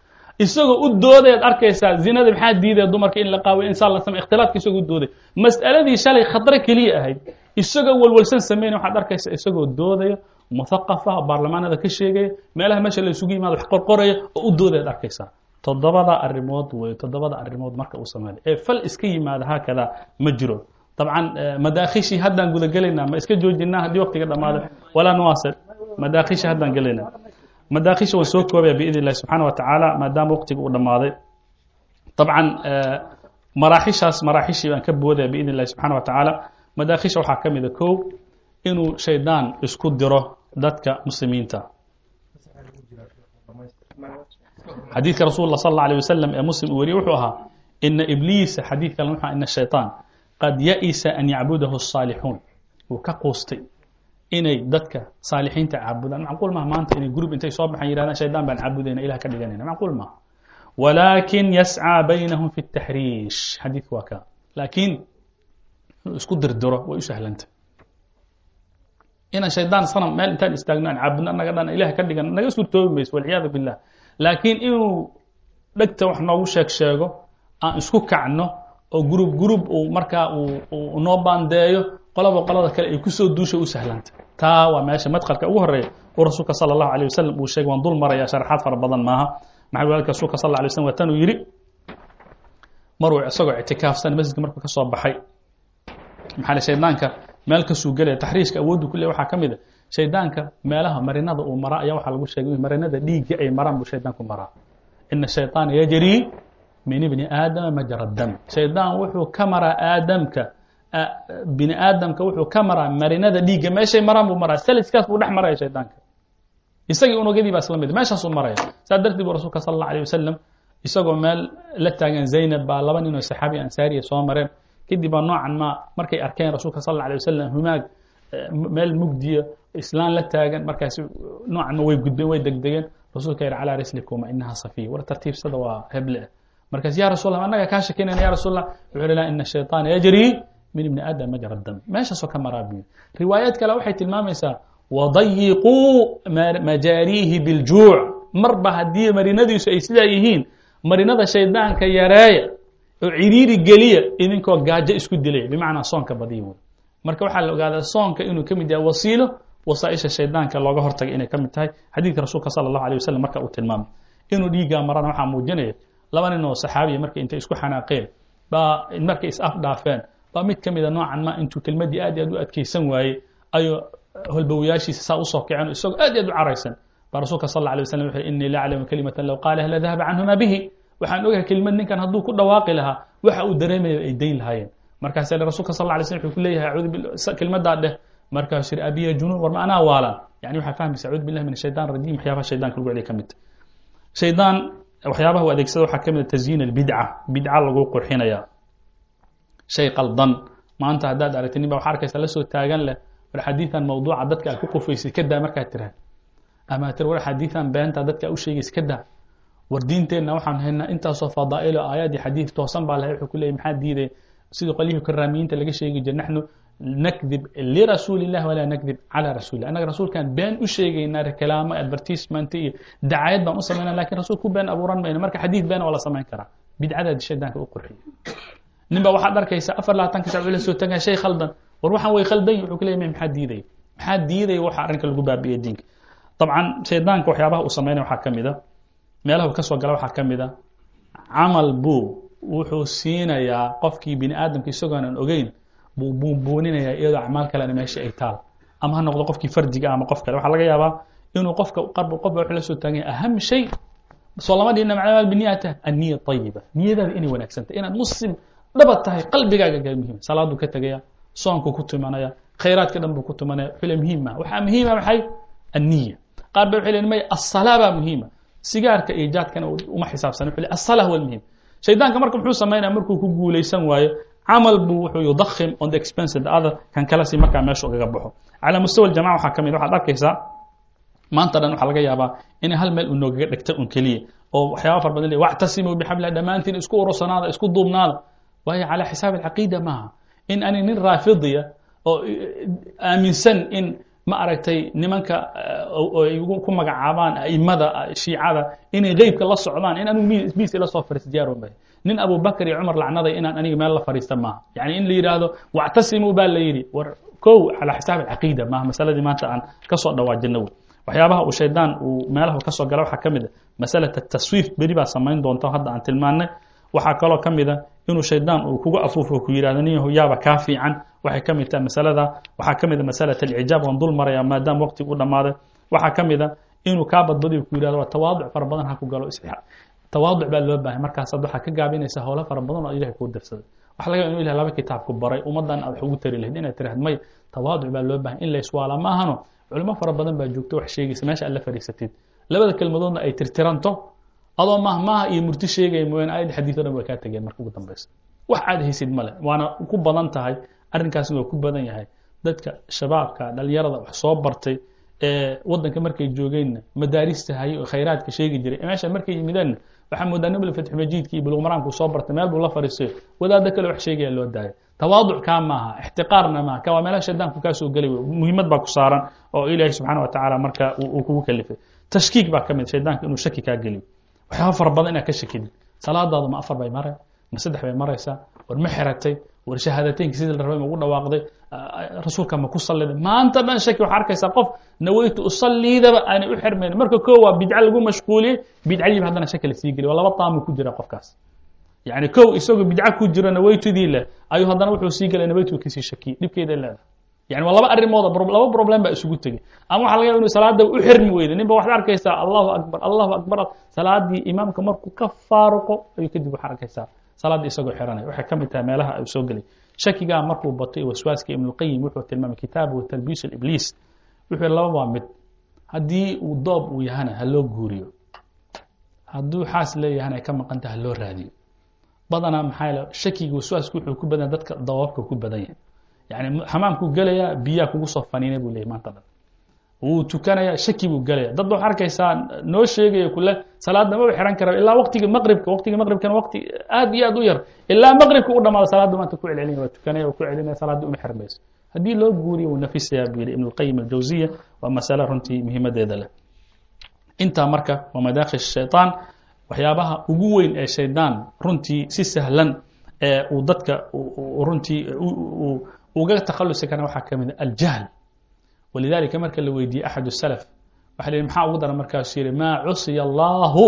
isagoo u doodayaad arkaysaa zinada maxaa diidaya dumarka in la qaawiyo insaan la samey ikhtilaadka isagoo u dooday mas'aladii shalay khadre keliya ahayd isagoo walwalsan sameynaya waxaad arkaysaa isagoo doodaya muthaqafa baarlamaanada ka sheegaya meelaha meesha la isugu yimaado wax qorqoraya oo u doodayaad arkaysaa. Toddobada arrimood wey toddobada arrimood marka uu sameynay. Ee fal iska yimaada haakada ma jiro. Dabcan madaakhishii haddaan gudagelaynaa ma iska joojinaa haddii waqtiga dhammaado walaa nuwaasil madaakhishii haddaan gelaynaa madaakhishii waan soo koobaya biidn illahi subxaana wa tacaala maadaama waqtiga uu dhammaaday dabcan maraaxishaas maraaxishii baan ka boodaya biidn illahi subxaana wa tacaala madaakhisha waxaa ka mida kow inuu shaydaan isku diro dadka muslimiinta xadiidka rasul la sal alla alيه wasalam ee muslim uu weriye wuxuu ahaa ina ibliisa xadiid kale wuxuu ina shayطaan qad ya'isa an yacbudahu الصaalixuun wuu ka quustay inay dadka saalixiinta caabudaan. Macquul maha maanta inay grub intay soo baxaan yidhahdaan shaydaan baan caabudayna ilah ka dhiganayna macquul maha walaakin yascaa baynahum fi اtaxriish xadiidku waa kaa laakiin isku dirdiro way u sahlantay. Inaan shaydaan sanam meel intaan istaagno aan caabudno annaga dhan ilah ka dhigan naga suurtoobi mayso walciyaadu billah laakiin inuu dhegta wax noogu sheeg sheego aan isku kacno oo grub grub uu markaa uu noo baandeeyo qolaba qolada kale ay ku soo duusha u sahlanta taa waa meesha madkhalka ugu horreeya uu rasuulka sala allahu alيh wasalam uu sheegay waan dul maraya sharaxaad fara badan maaha. Maxaa walaalka rasuulka sal lla alay slam waa tanuu yidhi maruu isagoo ictikaafsan masjidka markuu ka soo baxay. Maxaa le shaydaanka meel kasuu gelaya taxriishka awooddu ku leey waxaa ka mid a shaydaanka meelaha marinada uu maraa ayaa waxaa lagu sheegay marinada dhiigga ay maraan buu shaydaanku maraa. Ina shayطaana yajrii min ibni aadama majra dam. Shaydaan wuxuu ka maraa aadamka bini aadamka wuxuu ka maraa marinada dhiigga meeshay maraan buu maraa saliskaas buu dhex maraya shaydaanka isagii unugyadii baa isla mid meeshaasuu maraya saa darteed buu rasuulka sal alla alيه wasalam isagoo meel la taagan zaynab baa laba nin oo saxaabi ansaariya soo mareen kadib baa noocan ma markay arkeen rasuulka sal alla alيه wasalam humaag meel mugdiya islaan la taagan markaas noocan ma way gudbeen way degdegeen rasuulka yidhi calaa rislikuma inaha safiya war tartiibsada waa heble markaas ya rasul allah annaga kaa shakinayna ya rasul allah wuxuu yidhi laa ina shayطaana yajrii min ibni aadam majra dam. Meeshaasoo ka maraa buyi riwaayad kale waxay tilmaamaysaa wadayiquu majaariihi biljuuc. Marba haddii marinadiisu ay sidaa yihiin marinada shaydaanka yareeya oo ciriiri geliya idinkoo gaajo isku dilaya bimacnaa soonka badiya wey marka waxaa la ogaadaa soonka inuu ka mid yahay wasiilo wasaaisha shaydaanka looga hortagay inay ka mid tahay. Xadiidka rasuulka sala allahu alيh wasalam marka uu tilmaamay. Inuu dhiiggaa marana waxaa muujinaya laba nin oo saxaabiya markay intay isku xanaaqeen baa markay is afdhaafeen baa mid ka mida noocan ma intuu kelmaddii aad aad u adkaysan waayey ayuu holbowayaashiisa saa u soo kiceen isagoo aad aad u caraysan. Baa rasuulka sal alay waslam wuxu innii la aclamu kalimatan low qaalaha la dahaba canhuma bihi. Waxaan ogahay kelimad ninkan hadduu ku dhawaaqi lahaa waxa uu dareemaya ay dayn lahaayeen. Markaas rasuulka sal alay slm wuxuu ku leeyahay acuudu kelmaddaa dheh. Markaasuu yidhi abiya junuun war ma anaa waalan yani waxaa fahmaysa acuudu billahi min ashaytan rajim waxyaabaha shaydanka lagu celiya ka mid. Shaydaan waxyaabaha u adeegsada waxaa ka mid a tasyiin albidca. Bidca lagu qurxinaya shay qaldan. Maanta haddaad aragtay nin ba waxaa arkaysa la soo taagan leh. War xadiidan mawduuca dadka aad ku qufaysid ka daa markaad tiraad ama tir war xadiidan beenta dadka u sheegaysa ka daa. War diinteenna waxaan haynaa intaasoo fadaa'ilo aayaad iyo xadiid toosan baa lahay wuxuu ku leeyay maxaa diiday sidii qolyihii karaamiyiinta laga sheegi jira naxnu nakdib lirasuuli illah walaa nakdib calaa rasuulillah annaga rasuulkan been u sheegaynaa kalaamo advertisement iyo dacayad baan u samaynaa laakiin rasuul ku been abuuran mayno. Marka xadiid been waa la samayn karaa. Bidcadaadi shaydaanka u qurxiya nin ba waxaad arkaysa afar labaatanka sac la soo tagaa shay khaldan. War waxaan way khaldan wuxuu ku leeyay maxaa diidaya maxaa diidaya waxa arrinka lagu baabi'iya diinka. Dabcan shaydaanka waxyaabaha uu samaynaya waxaa ka mid a. Meelaha ka soo gala waxaa ka mid a. Camal buu wuxuu siinayaa qofkii bini aadamka isagoonan ogeyn buu buunbuuninayaa iyadoo acmaal kalena meesha ay taal. Ama ha noqdo qofkii fardiga ama qof kale. Waxaa laga yaabaa inuu qofka qarb qofba wuxuu la soo taagan yahay aham shay soo lama dhihina macnaha biniyata anniya tayiba niyadaada inay wanaagsantahay inaad muslim dhaba tahay qalbigaaga gaa muhiim. Salaaduu ka tegaya soonku ku tumanaya khayraadka dhan buu ku tumanaya. Wuxuu le muhiim maha waxaa muhiima maxay? Anniya qaar ba wuxuu le maya assalaa baa muhiima sigaarka iyo jaadkana uma xisaabsan. Wuxuu le assalaa huwa almuhim shaydaanka marka muxuu samaynaya markuu ku guulaysan waayo camal buu wuxuu yudakhim on the expense the other kan kale si markaa meesha ugaga baxo. Calaa mustawa aljamaca waxaa ka mid waxaad arkaysaa maanta dhan waxaa laga yaabaa inay hal meel uu noogaga dhegta un keliya oo waxyaaba far badan le wactasimuu bixabla dhammaantiin isku urursanaada isku duubnaada waayo calaa xisaab alcaqiida maaha. In ani nin raafidiya oo aaminsan in ma aragtay nimanka ay ku magacaabaan aimada shiicada inay qeybka la socdaan in anigu miis ila soo fariista diyaar uma nin abubakr iyo cumar lacnaday inaan aniga meel la fariista maaha. Yani in la yidhaahdo wactasimuu baa la yidhi. War kow calaa xisaab alcaqiida maaha masaladii maanta aan ka soo dhawaajino waxyaabaha uu shaydaan uu meelaha ka soo gala waxaa ka mid a masalata taswiif beri baa samayn doonta hadda aan tilmaannay. Waxaa kaloo ka mid a inuu shaydaan uu kugu afuufo ku yidhahdo ninyahu yaaba kaa fiican. Waxay ka mid tahay masalada waxaa ka mid a masalat alcijaab waan dul maraya maadaama waqtigu u dhammaaday. Waxaa ka mid a inuu kaa badbadiyo ku yidhahdo waa tawaaduc fara badan ha ku galo tawaaduc baa loo baahay markaasaad waxaa ka gaabinaysa howlo fara badan oo ilahay kuu dirsaday waxa laga inu ilah laba kitaabku baray. Ummaddan aad wax ugu tari lahayd inaad tiraahd may tawaaduc baa loo bahay in la iswaala maahano culimo fara badan baa joogto wax sheegaysa meesha aad la fadhiisatid. Labada kelmadoodna ay tirtiranto adoo mahmaha iyo murti sheegaya mooyaane ayad xadiid o dhan way kaa tegeen marka ugu dambaysa wax aad haysid male waana ku badan tahay arrinkaasna waa ku badan yahay. Dadka shabaabka dhalinyarada wax soo bartay ee waddanka markay joogeenna madaarista haye oo khayraadka sheegi jiray. Meesha markay yimideenna waxaa moodaa nibl fatxumajiidki iyo bulugmaraanku soo bartay meel buu la fariisayo wadaaddo kale wax sheegaya loo daayay. Tawaaduc kaa maaha ixtiqaarna maaha ka waa meelaha shaydaanku kaa soo gelay muhiimad baa ku saaran oo ilaahay subxaana wa tacaala marka uu kugu kalifay. Tashkiik baa ka mid shaydaanka inuu shaki kaa geliyo waxyaaba fara badan inaad ka shakidid salaadaadu ma afar bay mare ma saddex bay maraysaa war ma xiratay war shahaadateynka sidii la rabay ma ugu dhawaaqday rasuulka ma ku salliday maanta dhan shaki waxaa arkaysaa qof naweytu usalliidaba aanay u xirmayn marka koo waa bidca lagu mashquuliyey bidcadiiba haddana shaki la sii geliy waa laba taamu ku jira qofkaas. Yani kow isagoo bidca ku jiro naweytudii leh ayuu haddana wuxuu sii gelay naweytu ka sii shakiyey dhibkeeda leedahay yani waa laba arrimooda laba problem baa isugu tegey ama waxa laga yaba inu salaada u xirmi weyda ninba waxaad arkaysaa allahu akbar allahu akbar salaadii imaamka markuu ka faaruqo ayuu kadib waxaa arkaysaa salaaddii isagoo xiranay. Waxay ka mid tahay meelaha uu soo gelay. Shakigaa markuu batay waswaaska ibnuqayim wuxuu tilmaamay kitaabuhu talbiis ibliis wuxuu laba waa mid. Haddii uu doob uu yahana ha loo guuriyo. Hadduu xaas leeyahana ay ka maqanta ha loo raadiyo. Badanaa maxaa shakiga waswaasku wuxuu ku badan dadka dawaabka ku badan yahay yani xamaamkuu gelayaa biyaa kugu soo faniinay buu leeyay maanta dhan wuu tukanaya shaki buu gelaya dad ba arkaysaa noo sheegaya kule salaadda maba xiran kara ilaa waqtiga maqribka waqtiga maqribkana waqti aad iyo aad u yar ilaa maqribka u dhamaado salaadda maanta ku celcelinaya waa tukanaya waa ku celinaya salaadda uma xirmayso. Haddii loo guuriyo wuu nafisayaa buu yidhi ibn اlqayim aljawziya waa masale runtii muhiimadeeda leh. Intaa marka waa madaakil shayطaan waxyaabaha ugu weyn ee shaydaan runtii si sahlan ee uu dadka runtii uga takhalusi karna waxaa ka mid a aljahl walidaalika marka la weydiiyey axad salaf waxa la yidhi maxaa ugu dara markaasuu yidhi maa cusiya allaahu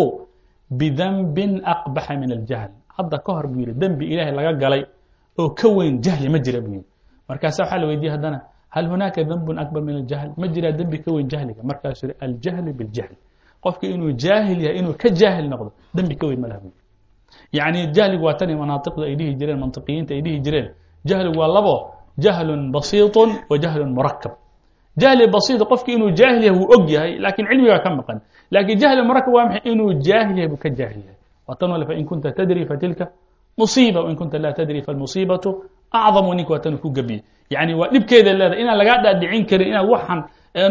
bidanbin aqbaxa min aljahl hadda ka hor buu yidhi dembi ilaahay laga galay oo ka weyn jahli ma jira buu yidhi markaasa waxaa la weydiiyey haddana hal hunaaka dembun akbar min aljahl ma jiraa dembi ka weyn jahliga markaasuu yidhi aljahlu biljahl qofka inuu jaahil yahay inuu ka jaahil noqdo dembi ka weyn ma laha jahligu waa tani manaatiqda ay dhihi jireen mantiqiyiinta ay dhihi jireen jahligu waa labo jahlun basiiطu wa jahlun murakab jahli basiid qofki inuu jaahil yahay wuu og yahay laakiin cilmigaa ka maqan. Lakin jahli murakab waa maxay? Inuu jaahil yahay buu ka jaahil yahay watan wale fain kunta tadri fatilka musiiba wain kunta laa tadri falmusiibatu acdamu ninka waa tanu ku gebiyey yani waa dhibkeeda leedahay inaan lagaa dhaadhicin karin inaad waxan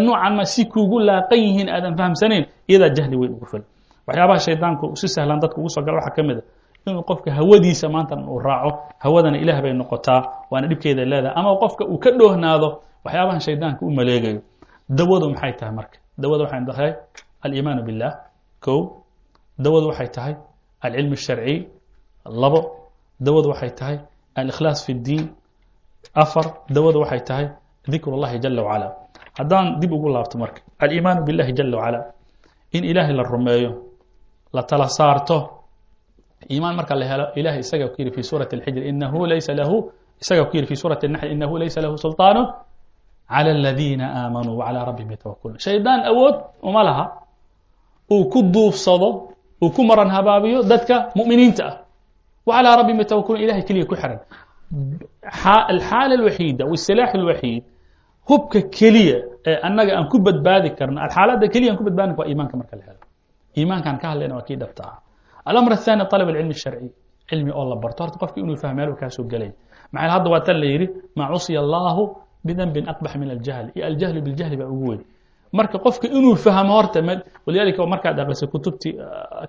noocan ma si kuugu laaqan yihiin aadan fahamsanayn iyadaa jahli weyn ugu filan waxyaabaha shaydaanku si sahlan dadka ugu soo gala waxaa ka mid a inuu qofka hawadiisa maanta uu raaco hawadana ilaah bay noqotaa waana dhibkeeda leedahay ama qofka uu ka dhoohnaado waxyaabahan shaydaanka u maleegayo dawadu maxay tahay marka dawada waxay tahay aliimaanu biاllah kow dawadu waxay tahay alcilm الsharciy labo dawadu waxay tahay alikhlaas fi اddiin afar dawadu waxay tahay dikr اllahi jala wacala haddaan dib ugu laabto marka aliimaanu biاllahi jala wacala in ilaahay la rumeeyo la tala saarto imaan marka la helo ilahay isaga ku yidhi fi suuraة اlxijr inahu laysa lahu isaga ku yidhi fi suuraة اnaxl inahu laysa lahu sulطaan calى اladiina aamanuu wcalى rabbihim yatawakulun shaydaan awood uma laha. Uu ku duufsado uu ku maran habaabiyo dadka mu'miniinta ah. Wcalى rabbihim yatawakulun ilahay keliya ku xiran. Alxaala alwaxiida wisilaax اlwaxiid hubka keliya ee annaga aan ku badbaadi karno alxaalada keliya aan ku badbaadin waa iimaanka marka la helo. Iimaankaan ka hadlayna waa kii dhabta ah alamr الثاني طلب الcilm الsharci cilmi oo la barto horta qofki inuu fahmo meel kaasoo gelay maxaa hadda waa tan la yidhi maa cusiya allahu bdنب أقبح min الجهل iyo الجهل بالجهل baa ugu weyn marka qofka inuu fahmo horta walidalika markaad aqrisay kutubtii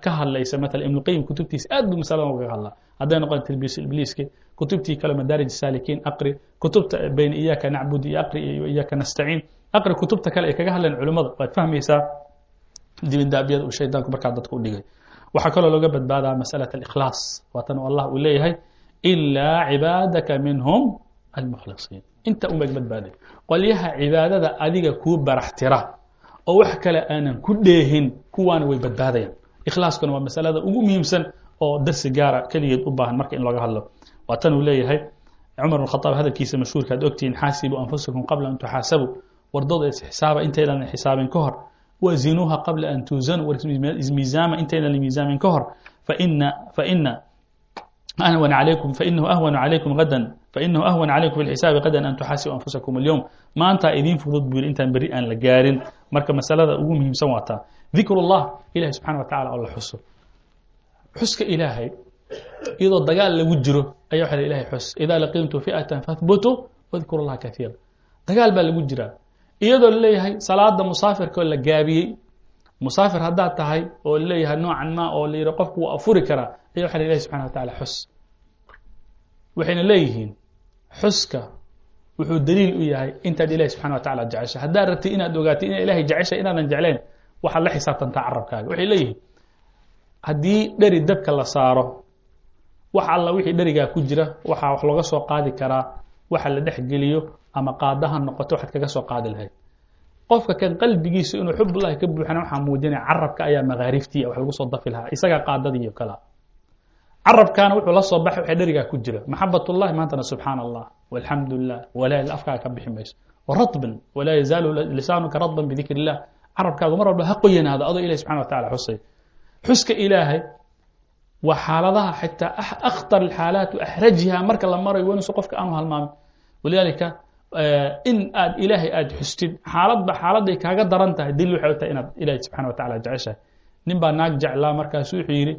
ka hadlaysa maala ibn qayim kutubtiisa aad buu masalada ugaga hadlaa hadday noqon talbiis ibliiska kutubtii kale madaarij saalikiin aqri kutubta bayna iyaka nacbud iyo aqri iyo iyaka nastaciin aqri kutubta kale ay kaga hadleen culimmada waad fahmaysaa dibindaabiyada uu shaydaanku markaa dadka u dhigay waxaa kaloo looga badbaadaa masأlaة الإkhlaaص waatan allah uu leeyahay إlaa cibaadaka minhum almukhlisiin inta un baa badbaaday qolyaha cibaadada adiga kuu baraxtira oo wax kale aanan ku dheehin kuwaana way badbaadayaan ikhlaaskuna waa masalada ugu muhiimsan oo darsi gaara keligeed u baahan marka in looga hadlo waa tan uu leeyahay cumar bn khaaab hadalkiisa mashhuurka ad ogtihiin xaasibuu anfusakum qabla an tuxaasabuu wardooda isxisaaba intaydan xisaabin ka hor wazinuuha qabla an tuuzanu warmiizaama intaynan lamizaamin ka hor fainahu ahwanu calaykum hadan fainahu ahwana calaykum fi xisaabi qadan an tuxaasibu anfusakum alyowm maantaa idiin fudud buu yidhi intaan beri aan la gaarin marka masalada ugu muhiimsan waa taa dikrullah ilahay subxana wa tacala oo la xuso xuska ilaahay iyadoo dagaal lagu jiro ayaa waxaa ilahay xus idaa laqiimtu fi'atan fahbutu wadkuru llaha kaiira dagaal baa lagu jiraa iyadoo leeyahay salaada musaafirka la gaabiyey musaafir haddaad tahay oo leeyahay noocan ma oo la yihi qofku wuu afuri karaa aya waxa ilahi subxana wa taala xus. Waxayna leeyihiin xuska wuxuu daliil u yahay intaad ilahi subxana wa tacala jeceshay. Haddaad rabtid inaad ogaatay inaad ilahay jeceshay inaadan jeclayn waxaad la xisaabtantaa carabkaaga. Waxay leeyihiin haddii dheri dabka la saaro wax alla wixii dherigaa ku jira waxaa wax looga soo qaadi karaa waxa la dhex geliyo ama qaadaha noqoto waxaad kaga soo qaadi lahayd. Qofka kan qalbigiisa inuu xubullahi ka buuxana waxaa muujinaya carabka ayaa makaariftiya wax lagu soo dafi lahaa isagaa qaadadiiyo kalaa carabkaana wuxuu la soo baxay waxay dherigaa ku jira. Maxabatullahi maantana subxaana allah walxamdu lilah walaa il afkaaga ka bixi mayso. Waradban walaa yazaalu lisaanuka radban bidikr illah carabkaagu mar walba ha qoyanaado adoo ilahi subxana wa tacala xusay. Xuska ilaahay waa xaaladaha xitaa akhtar alxaalaat axrajiha marka la marayo weynuusa qofka aanu halmaamin. Walidaalika in aad ilaahay aad xustid xaaladba xaaladay kaaga daran tahay. Dil waxay tahay inaad ilahi subxana wa tacala jeceshahay. Nin baa naag jeclaa markaasu wuxuu yidhi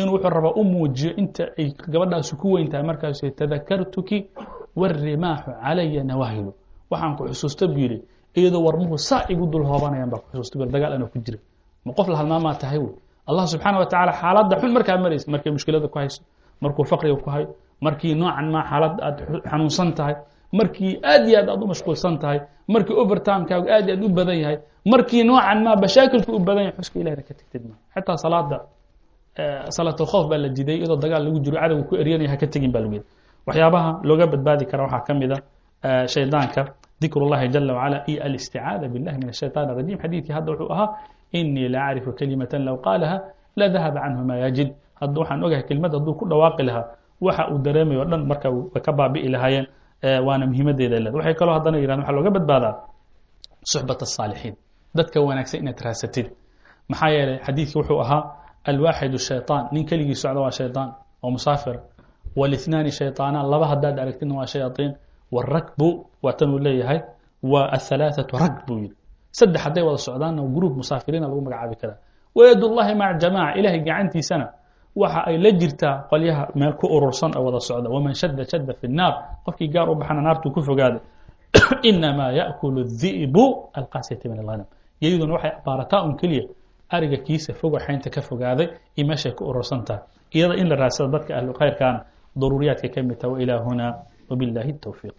inuu wuxuu rabaa u muujiyo inta ay gabadhaasu ku weyn tahay. Markaasu tadakartuki warimaaxu calaya nawaahilu waxaan ku xusuusta buu yidhi iyadoo warmuhu saa igu dul hoobanayaan baa ku xusuusta bur dagaal anoo ku jira ma qof la halmaamaa tahay wey? Allah subxaana wa tacaala xaaladda xun markaa maraysa markay mushkilada ku hayso markuu faqriga ku hayo markii noocan maa xaalad aad xanuunsan tahay markii aad iyo aad aad u mashquulsan tahay markii overtimekaagu aad iyo aad u badan yahay markii noocan maa bashaakilku u badan yahay xuska ilahina ka tegtid ma xitaa salaada salaat alkhoof baa la diiday iyadoo dagaal lagu jiro cadowga ku eryanaya ha ka tegin baa lagu yidhi waxyaabaha looga badbaadi kara waxaa ka mid a shaydaanka dikr اllahi jala wacala iyo alisticaada billahi min ashayطan الrajim xadiidkii hadda wuxuu ahaa inii la acrifu kalimatan low qaalaha la dahaba canhu ma yajid hadda waxaan ogahay kelimad hadduu ku dhawaaqi lahaa waxa uu dareemayo o dhan marka way ka baabi'i lahaayeen waana muhiimadeeda leed waxay kaloo haddana yirahan waxa looga badbaadaa suxbat الصaalixiin dadka wanaagsan inaad raasatid maxaa yeelay xadiidki wuxuu ahaa alwaaxid shayطaan nin keligii socda waa shayطaan oo musaafir wاlاثnaani shayطaanaan laba haddaad aragtidna waa shayaطiin wاrakbu waa tan uu leeyahay wa aلثalaaثaةu rag buu yidhi saddex hadday wada socdaanna gruub musaafiriina lagu magacaabi karaa wayad ullahi maca jamaca ilahay gacantiisana waxa ay la jirtaa qolyaha meel ku urursan oo wada socda waman shada shada fi الnaar qofkii gaar u baxana naartuu ku fogaaday inamaa yaأkul الذi'bu alqaasiyata min الغanam iyaduna waxay abaarataa un keliya ariga kiisa fogo xaynta ka fogaaday iyo meeshay ku urursan tahay iyada in la raadsado dadka ahlu khayrkaana daruuriyaadka ka mid taha wailaa huna wabiاllahi الtowfiiq